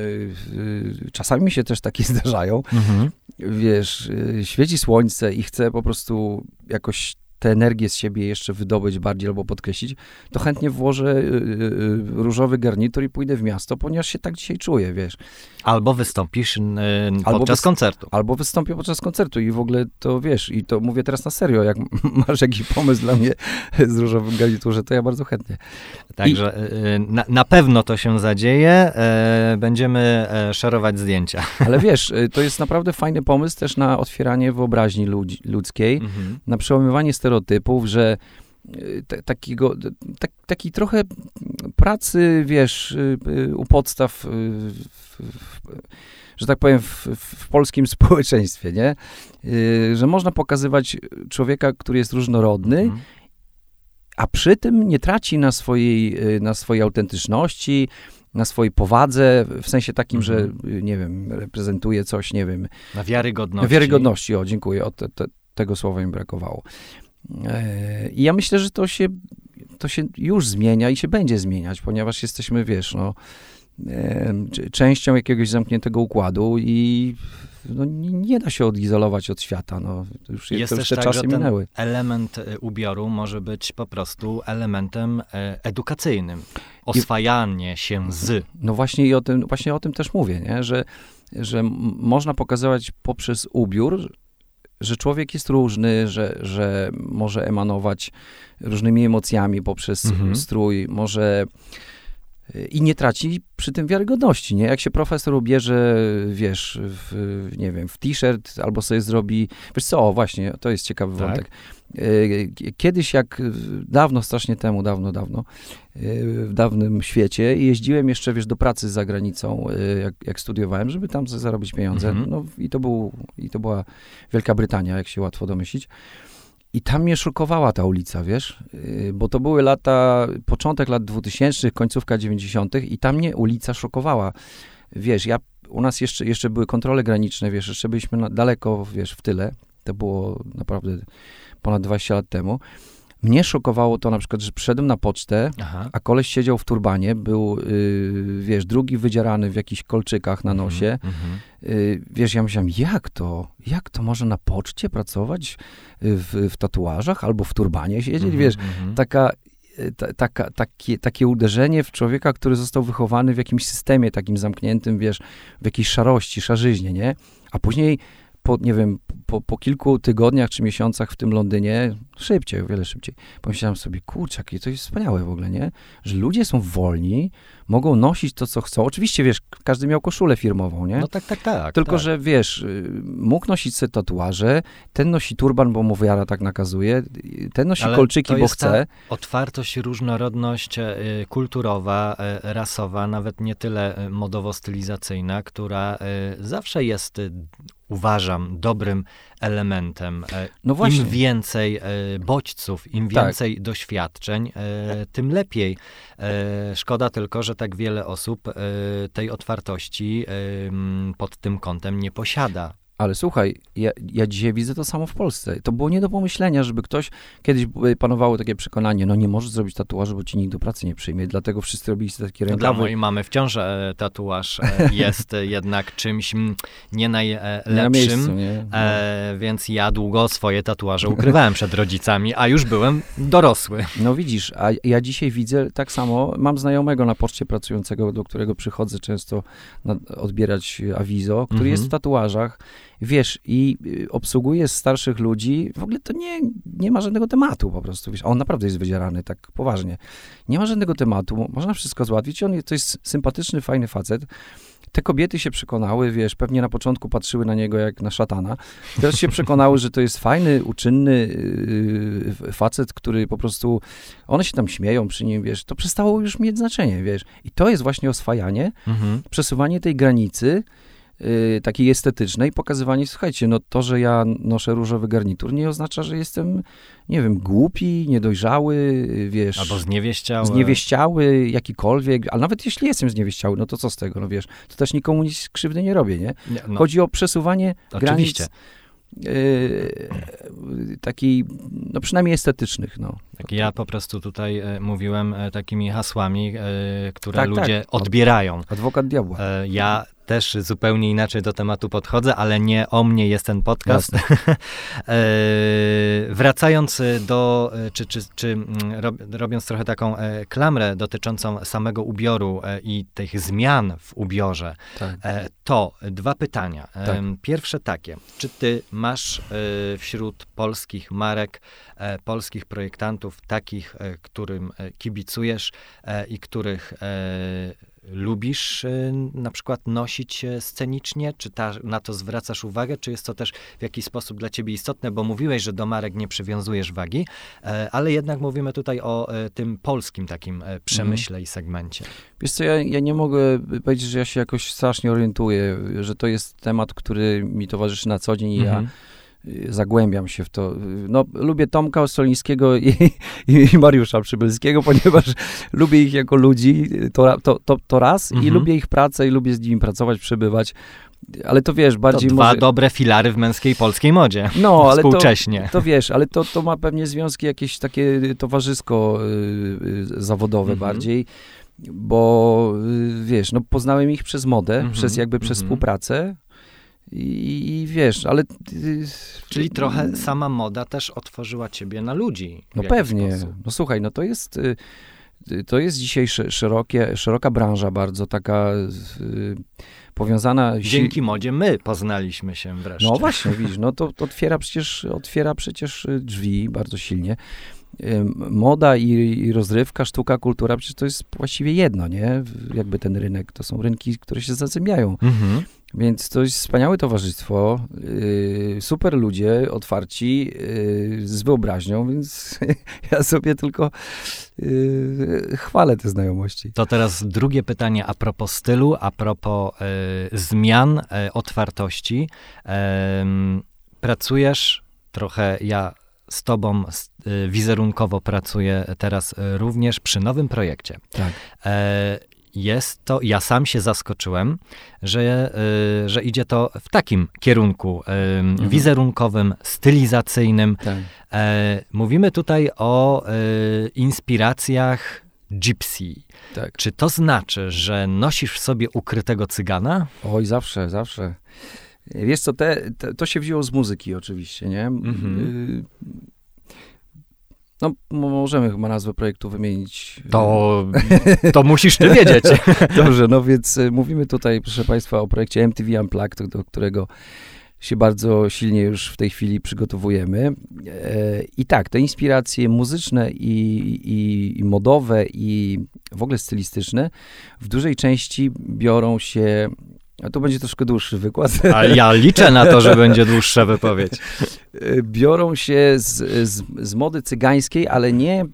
y, czasami mi się też takie zdarzają, Mhm. wiesz, y, świeci słońce i chcę po prostu jakoś tę energię z siebie jeszcze wydobyć bardziej albo podkreślić, to chętnie włożę y, y, y, różowy garnitur i pójdę w miasto, ponieważ się tak dzisiaj czuję, wiesz. Albo wystąpisz Albo podczas wys- koncertu. Albo wystąpię podczas koncertu i w ogóle to, wiesz, i to mówię teraz na serio, jak masz jakiś pomysł dla mnie z różowym garniturze, to ja bardzo chętnie. Także e, na, na pewno to się zadzieje. E, będziemy e, szerować zdjęcia. Ale wiesz, to jest naprawdę fajny pomysł też na otwieranie wyobraźni ludzi, ludzkiej, Mhm. na przełamywanie stereotypów, że y, ta- takiego, tak, taki trochę pracy, wiesz, y, y, u podstaw, y, w, w, że tak powiem, w, w, polskim społeczeństwie, nie? Że można pokazywać człowieka, który jest różnorodny, Mhm. a przy tym nie traci na swojej, na swojej autentyczności, na swojej powadze, w sensie takim, że, Mhm. nie wiem, reprezentuje coś, nie wiem, Na wiarygodności. Wiarygodności, o dziękuję, o te, te, tego słowa mi brakowało. I ja myślę, że to się, to się już zmienia i się będzie zmieniać, ponieważ jesteśmy, wiesz, no, częścią jakiegoś zamkniętego układu i no, nie, da się odizolować od świata. No, już Jest już te tak, czasy minęły. element e, ubioru może być po prostu elementem e, edukacyjnym. Oswajanie się z. No właśnie i o tym, właśnie o tym też mówię, nie? Że, że można pokazywać poprzez ubiór, że człowiek jest różny, że, że może emanować różnymi emocjami poprzez Mhm. strój, może i nie traci przy tym wiarygodności, nie? Jak się profesor ubierze, wiesz, w, nie wiem, w t-shirt albo sobie zrobi, wiesz co, o, właśnie, to jest ciekawy Tak. wątek. E, Kiedyś, jak dawno, strasznie temu, dawno, dawno, e, w dawnym świecie jeździłem jeszcze, wiesz, do pracy za granicą, e, jak, jak studiowałem, żeby tam zarobić pieniądze. Mhm. No i to, był, i to była Wielka Brytania, jak się łatwo domyślić. I tam mnie szokowała ta ulica, wiesz, Yy, bo to były lata, początek lat 2000, końcówka 90. i tam mnie ulica szokowała. Wiesz, ja, u nas jeszcze, jeszcze były kontrole graniczne, wiesz, jeszcze byliśmy na, daleko, wiesz, w tyle. To było naprawdę ponad 20 lat temu. Mnie szokowało to na przykład, że przyszedłem na pocztę, Aha. a koleś siedział w turbanie, był, yy, wiesz, drugi wydzierany w jakichś kolczykach na nosie. Mhm, mhm. Y, wiesz, ja myślałem, jak to? Jak to może na poczcie pracować w, w tatuażach albo w turbanie siedzieć? Mhm, Wiesz, mhm. taka, y, ta, taka, takie, takie uderzenie w człowieka, który został wychowany w jakimś systemie takim zamkniętym, wiesz, w jakiejś szarości, szarzyźnie, nie? A później po, nie wiem, po, po kilku tygodniach czy miesiącach w tym Londynie, szybciej, o wiele szybciej, pomyślałem sobie, kurczę, jakie to jest wspaniałe w ogóle, nie? Że ludzie są wolni, mogą nosić to, co chcą. Oczywiście, wiesz, każdy miał koszulę firmową, nie? No tak, tak, tak. Tylko, tak. że wiesz, y, mógł nosić sobie tatuaże, ten nosi turban, bo mu wiara tak nakazuje, ten nosi Ale kolczyki, bo chce. Otwartość, różnorodność e, kulturowa, e, rasowa, nawet nie tyle e, modowo-stylizacyjna, która e, zawsze jest, e, uważam, dobrym elementem. E, No właśnie. Im więcej e, bodźców, im Tak. więcej doświadczeń, e, tym lepiej. Szkoda tylko, że tak wiele osób tej otwartości pod tym kątem nie posiada. Ale słuchaj, ja, ja dzisiaj widzę to samo w Polsce. To było nie do pomyślenia, żeby ktoś, kiedyś panowało takie przekonanie, no nie możesz zrobić tatuażu, bo ci nikt do pracy nie przyjmie, dlatego wszyscy robili sobie takie rękawy. No dla mojej mamy wciąż e, tatuaż e, jest jednak czymś m, nie najlepszym, Nie na miejscu, nie? No. e, więc ja długo swoje tatuaże ukrywałem przed rodzicami, a już byłem dorosły. No widzisz, a ja dzisiaj widzę tak samo, mam znajomego na poczcie pracującego, do którego przychodzę często na, odbierać awizo, który Mhm. jest w tatuażach, wiesz, i y, obsługuje starszych ludzi, w ogóle to nie, nie ma żadnego tematu po prostu, wiesz, a on naprawdę jest wydzierany, tak poważnie. Nie ma żadnego tematu, można wszystko załatwić, on to jest sympatyczny, fajny facet, te kobiety się przekonały, wiesz, pewnie na początku patrzyły na niego jak na szatana. Teraz się przekonały, że to jest fajny, uczynny yy, facet, który po prostu, one się tam śmieją przy nim, wiesz, to przestało już mieć znaczenie, wiesz. I to jest właśnie oswajanie, Mhm. przesuwanie tej granicy yy, takiej estetycznej, pokazywanie, słuchajcie, no to, że ja noszę różowy garnitur, nie oznacza, że jestem, nie wiem, głupi, niedojrzały, yy, wiesz. Albo zniewieściały. Zniewieściały, jakikolwiek, ale nawet jeśli jestem zniewieściały, no to co z tego, no wiesz, to też nikomu nic krzywdy nie robię, nie? Nie, no, Chodzi o przesuwanie oczywiście. granic yy, takiej, no przynajmniej estetycznych, no. Tak, ja po prostu tutaj e, mówiłem e, takimi hasłami, e, które Tak, ludzie tak. odbierają. Adwokat diabła. Ja też zupełnie inaczej do tematu podchodzę, ale nie o mnie jest ten podcast. E, Wracając do, e, czy, czy, czy mm, rob- robiąc trochę taką e, klamrę dotyczącą samego ubioru i tych zmian w ubiorze, Tak. to dwa pytania. Tak. Pierwsze takie, czy ty masz wśród polskich marek, polskich projektantów takich, którym kibicujesz i których lubisz e, na przykład nosić scenicznie? Czy ta, na to zwracasz uwagę? Czy jest to też w jakiś sposób dla ciebie istotne? Bo mówiłeś, że do marek nie przywiązujesz wagi, e, ale jednak mówimy tutaj o e, tym polskim takim przemyśle i segmencie. Wiesz co, ja, ja nie mogę powiedzieć, że ja się jakoś strasznie orientuję, że to jest temat, który mi towarzyszy na co dzień i Mhm. ja zagłębiam się w to. Y, No, lubię Tomka Ostolińskiego i, i Mariusza Przybylskiego, ponieważ lubię ich jako ludzi, to, to, to, to raz, i Mhm. lubię ich pracę i lubię z nimi pracować, przebywać, ale to wiesz, To bardziej dwa może... dobre filary w męskiej polskiej modzie. No, ale to, Współcześnie. to wiesz, ale to, to ma pewnie związki jakieś takie towarzysko y, y, zawodowe Mhm. bardziej, bo y, wiesz, no poznałem ich przez modę, Mhm, przez jakby przez mhm. współpracę i, i wiesz, ale... Czyli trochę sama moda też otworzyła ciebie na ludzi. No pewnie. sposób. No słuchaj, no to jest... y, y, To jest dzisiaj sze- szerokie, szeroka branża, bardzo taka y, powiązana... Dzięki modzie my poznaliśmy się wreszcie. No właśnie, widzisz, no to, to otwiera przecież, otwiera przecież drzwi bardzo silnie. Moda i, i rozrywka, sztuka, kultura, przecież to jest właściwie jedno, nie? Jakby ten rynek, to są rynki, które się zazębiają. Mhm. Więc to jest wspaniałe towarzystwo, yy, super ludzie, otwarci, yy, z wyobraźnią, więc ja sobie tylko yy, chwalę te znajomości. To teraz drugie pytanie a propos stylu, a propos e, zmian, e, otwartości. Pracujesz trochę, ja z tobą e, wizerunkowo pracuję teraz e, również przy nowym projekcie. Tak. Jest to, ja sam się zaskoczyłem, że, e, że idzie to w takim kierunku e, Mhm. wizerunkowym, stylizacyjnym. Tak. E, mówimy tutaj o e, inspiracjach gypsy. tak. Czy to znaczy, że nosisz w sobie ukrytego cygana? Oj, zawsze, zawsze. Wiesz co, te, te, to się wzięło z muzyki oczywiście, nie? Mhm. Y, No, mo- możemy chyba nazwę projektu wymienić. To, to musisz ty wiedzieć. Dobrze, no więc y, mówimy tutaj, proszę Państwa, o projekcie MTV Unplugged, do którego się bardzo silnie już w tej chwili przygotowujemy. E, I tak, te inspiracje muzyczne i, i, i modowe i w ogóle stylistyczne w dużej części biorą się, a to będzie troszkę dłuższy wykład, A ja liczę na to, że będzie dłuższa wypowiedź. E, biorą się z, z, z mody cygańskiej, ale nie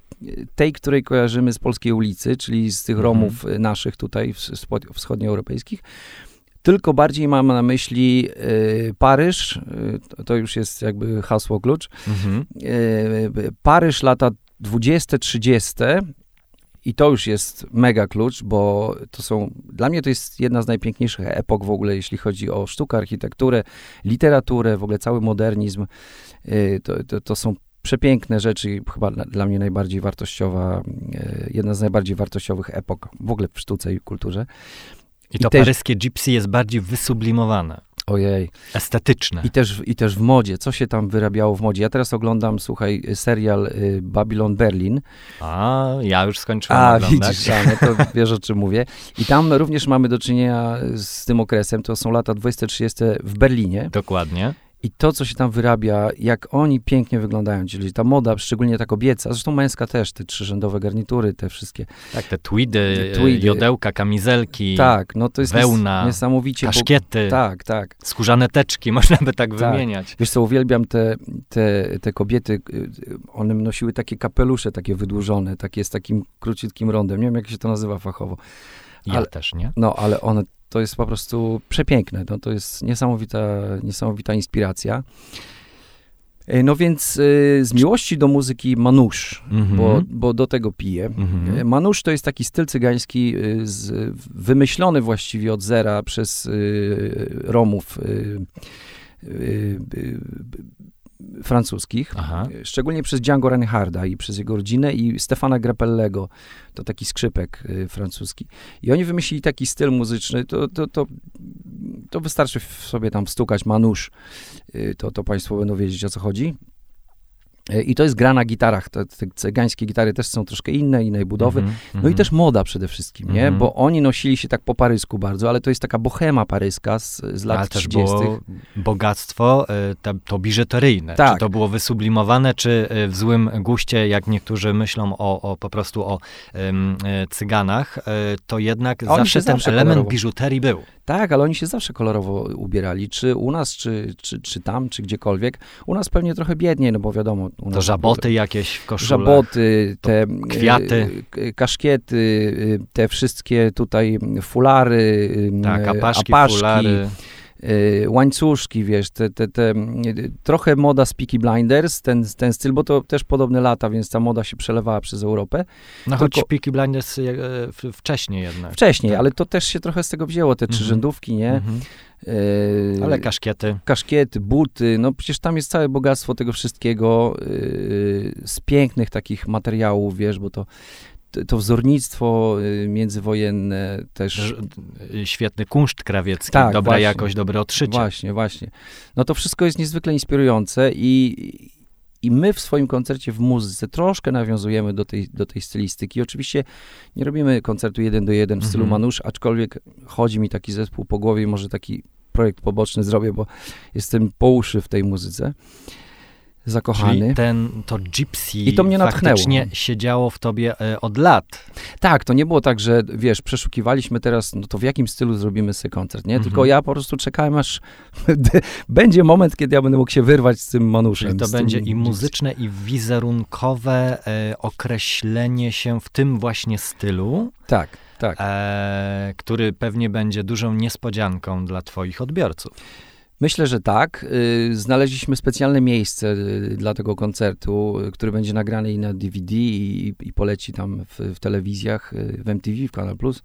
tej, której kojarzymy z polskiej ulicy, czyli z tych Mhm. Romów e, naszych tutaj wsch- wscho- wschodnioeuropejskich, tylko bardziej mam na myśli e, Paryż, e, to- już jest jakby hasło klucz, Mhm. e, Paryż lata 20-30 I to już jest mega klucz, bo to są, dla mnie to jest jedna z najpiękniejszych epok w ogóle, jeśli chodzi o sztukę, architekturę, literaturę, w ogóle cały modernizm. Y, to, to, to są przepiękne rzeczy, chyba dla, mnie najbardziej wartościowa, y, jedna z najbardziej wartościowych epok w ogóle w sztuce i kulturze. I to I też- paryskie gypsy jest bardziej wysublimowane, Ojej. estetyczne. I też, I też w modzie, co się tam wyrabiało w modzie. Ja teraz oglądam, słuchaj, serial y, Babylon Berlin. A, ja już skończyłem A, oglądać. widzisz, a, no to wiesz o czym mówię. I tam również mamy do czynienia z tym okresem, to są lata 20-30 w Berlinie. Dokładnie. I to, co się tam wyrabia, jak oni pięknie wyglądają, czyli ta moda, szczególnie ta kobieca, zresztą męska też, te trzyrzędowe garnitury, te wszystkie. Tak, te tweedy, Te tweedy. jodełka, kamizelki, tak, no to jest wełna, nies- niesamowicie. bo- kaszkiety, Tak, tak. skórzane teczki, można by tak, Tak. wymieniać. Wiesz co, uwielbiam te, te, te kobiety, y, y, one nosiły takie kapelusze, takie wydłużone, takie z takim króciutkim rondem, nie wiem jak się to nazywa fachowo. Ja Ale- też, nie? No, ale one, to jest po prostu przepiękne, no, to jest niesamowita, niesamowita inspiracja. E, No więc y, z miłości do muzyki manusz, Mhm. bo, bo do tego piję. Mhm. E, Manusz to jest taki styl cygański y, z, wymyślony właściwie od zera przez y, Romów francuskich, Aha. szczególnie przez Django Reinharda i przez jego rodzinę i Stefana Grappellego, to taki skrzypek y, francuski. I oni wymyślili taki styl muzyczny, to, to, to, to wystarczy sobie tam wstukać manusz, y, to, to państwo będą wiedzieć o co chodzi. Y, I to jest gra na gitarach. Te, te cygańskie gitary też są troszkę inne, innej budowy. Mhm, No i mhm. też moda przede wszystkim, nie? Mhm. Bo oni nosili się tak po parysku bardzo, ale to jest taka bohema paryska z, z lat Ale też 30. było bogactwo, y, to biżuteryjne. Tak. Czy to było wysublimowane, czy y, w złym guście, jak niektórzy myślą o, o po prostu o y, cyganach, y, to jednak zawsze się ten zawsze element kolorowo- biżuterii był. Tak, ale oni się zawsze kolorowo ubierali, czy u nas, czy, czy, czy tam, czy gdziekolwiek. U nas pewnie trochę biedniej, no bo wiadomo. U nas To żaboty jakieś w koszulach. Żaboty, te kwiaty. k- kaszkiety, e, te wszystkie tutaj fulary, e, Tak, apaszki, apaszki fulary. E, łańcuszki, wiesz, te, te, te, e, trochę moda z Peaky Blinders, ten, ten styl, bo to też podobne lata, więc ta moda się przelewała przez Europę. No choć tylko- Peaky Blinders y, w- wcześniej jednak. Wcześniej, Tak. ale to też się trochę z tego wzięło, te Mhm. trzyrzędówki, nie? Mhm. Ale kaszkiety. kaszkiety, buty, no przecież tam jest całe bogactwo tego wszystkiego yy, z pięknych takich materiałów, wiesz, bo to, to, wzornictwo yy, międzywojenne też. Y, Świetny kunszt krawiecki, Tak, dobra właśnie. jakość, dobre odszycie. Właśnie, właśnie. No to wszystko jest niezwykle inspirujące i, i my w swoim koncercie w muzyce troszkę nawiązujemy do tej, do tej stylistyki. Oczywiście nie robimy koncertu jeden do jeden w stylu Mhm. Manusz, aczkolwiek chodzi mi taki zespół po głowie może taki projekt poboczny zrobię, bo jestem po uszy w tej muzyce. Zakochany. Czyli ten, to gypsy I to mnie natchnęło. faktycznie siedziało w tobie e, od lat. Tak, to nie było tak, że wiesz, przeszukiwaliśmy teraz, no to w jakim stylu zrobimy sobie koncert, nie? Mhm. Tylko ja po prostu czekałem, aż będzie moment, kiedy ja będę mógł się wyrwać z tym manuszem. Czyli to będzie i muzyczne, i wizerunkowe e, określenie się w tym właśnie stylu, Tak, tak. e, który pewnie będzie dużą niespodzianką dla twoich odbiorców. Myślę, że tak. Y, Znaleźliśmy specjalne miejsce y, dla tego koncertu, y, który będzie nagrany i na DVD i, i poleci tam w, w telewizjach, w MTV, w Kanal Plus.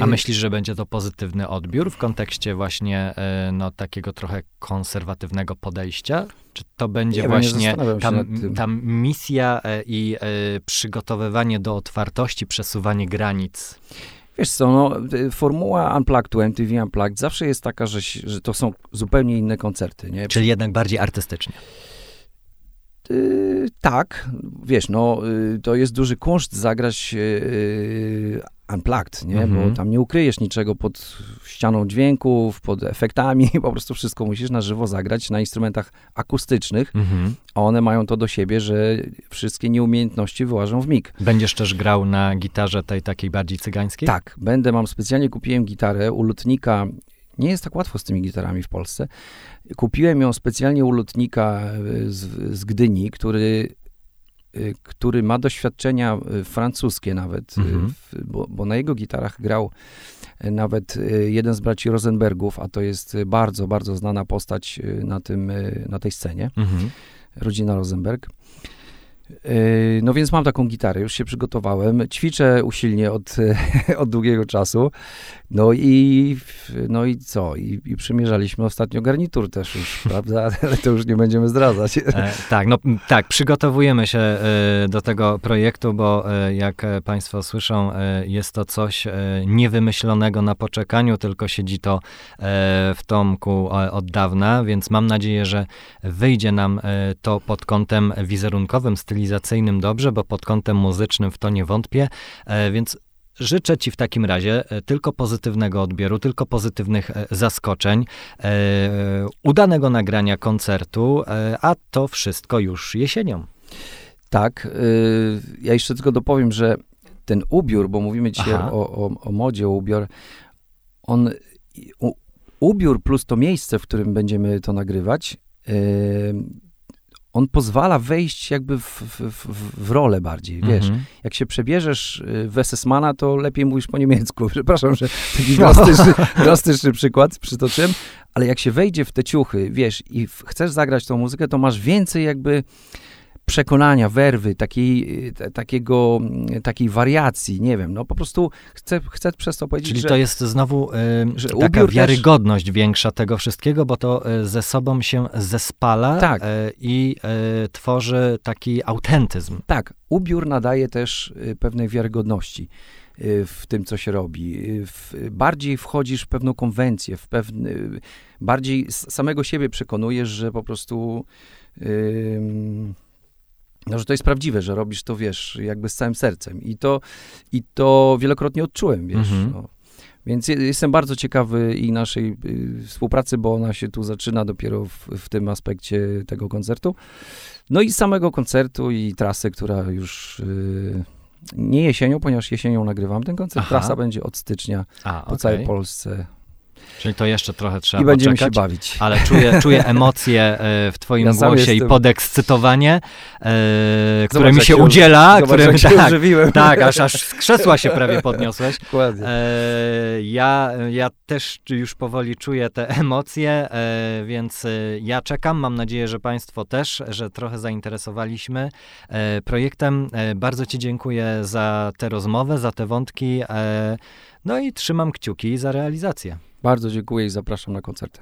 A myślisz, że będzie to pozytywny odbiór w kontekście właśnie no, takiego trochę konserwatywnego podejścia? Czy to będzie Nie właśnie ta, ta misja e, i e, przygotowywanie do otwartości, przesuwanie granic? Wiesz co, no, y, formuła Unplugged, MTV Unplugged zawsze jest taka, że, że to są zupełnie inne koncerty, nie? Czyli jednak bardziej artystycznie. Y, tak, wiesz, no, y, to jest duży kunszt zagrać y, unplugged, nie? Mhm. Bo tam nie ukryjesz niczego pod ścianą dźwięków, pod efektami, po prostu wszystko musisz na żywo zagrać na instrumentach akustycznych, Mhm. a one mają to do siebie, że wszystkie nieumiejętności wyłażą w mig. Będziesz też grał na gitarze tej takiej bardziej cygańskiej? Tak, będę, mam specjalnie kupiłem gitarę u lutnika, nie jest tak łatwo z tymi gitarami w Polsce. Kupiłem ją specjalnie u lutnika y, z, z Gdyni, który, y, który ma doświadczenia y, francuskie nawet, Mhm. bo, bo na jego gitarach grał nawet jeden z braci Rosenbergów, a to jest bardzo, bardzo znana postać na, tym, na tej scenie Mhm. rodzina Rosenberg. Yy, No więc mam taką gitarę, już się przygotowałem. Ćwiczę usilnie od, od długiego czasu. No i, no i co? I, I przymierzaliśmy ostatnio garnitur też już, prawda? Ale to już nie będziemy zdradzać. E, tak, no tak, przygotowujemy się e, do tego projektu, bo e, jak e, Państwo słyszą, e, jest to coś e, niewymyślonego na poczekaniu, tylko siedzi to w Tomku od dawna, więc mam nadzieję, że wyjdzie nam to pod kątem wizerunkowym, stylizacyjnym dobrze, bo pod kątem muzycznym w to nie wątpię, e, więc Życzę Ci w takim razie e, tylko pozytywnego odbioru, tylko pozytywnych e, zaskoczeń, udanego nagrania koncertu, a to wszystko już jesienią. Tak, ja jeszcze tylko dopowiem, że ten ubiór, bo mówimy dzisiaj o, o, o modzie, o ubiór, on, u, ubiór plus to miejsce, w którym będziemy to nagrywać, on pozwala wejść jakby w, w, w, rolę bardziej, wiesz. Mhm. Jak się przebierzesz y, w SS-mana, to lepiej mówisz po niemiecku. Przepraszam, że taki drastyczny, drastyczny przykład przytoczyłem, ale jak się wejdzie w te ciuchy, wiesz, i chcesz zagrać tą muzykę, to masz więcej jakby przekonania, werwy, takiej, y, ta- takiego, mm, takiej wariacji, nie wiem, no po prostu chcę, chcę przez to powiedzieć, Czyli że to jest znowu e, że taka ubiór też- wiarygodność większa tego wszystkiego, bo to e, ze sobą się zespala Tak. e, i e, tworzy taki autentyzm. tak, ubiór nadaje też y, pewnej wiarygodności y, w tym, co się robi. Y, W, bardziej wchodzisz w pewną konwencję, w pewny, bardziej samego siebie przekonujesz, że po prostu ym, no, że to jest prawdziwe, że robisz to, wiesz, jakby z całym sercem. I to, i to wielokrotnie odczułem, wiesz. Mhm. No. Więc je- jestem bardzo ciekawy i naszej y, współpracy, bo ona się tu zaczyna dopiero w, w tym aspekcie tego koncertu. No i samego koncertu i trasy, która już y, nie jesienią, ponieważ jesienią nagrywam ten koncert. Aha. Trasa będzie od stycznia A, po okej. całej Polsce Czyli to jeszcze trochę trzeba i będziemy poczekać. się bawić. Ale czuję, czuję emocje e, w twoim Ja głosie i podekscytowanie, e, które Zobacz, mi się udziela, Zobacz, które się tak, tak, aż, aż z krzesła się prawie podniosłeś. Dokładnie. E, ja, ja też już powoli czuję te emocje, e, więc e, ja czekam. Mam nadzieję, że Państwo też, że trochę zainteresowaliśmy e, projektem. Bardzo Ci dziękuję za tę rozmowę, za te wątki. No i trzymam kciuki za realizację. Bardzo dziękuję i zapraszam na koncerty.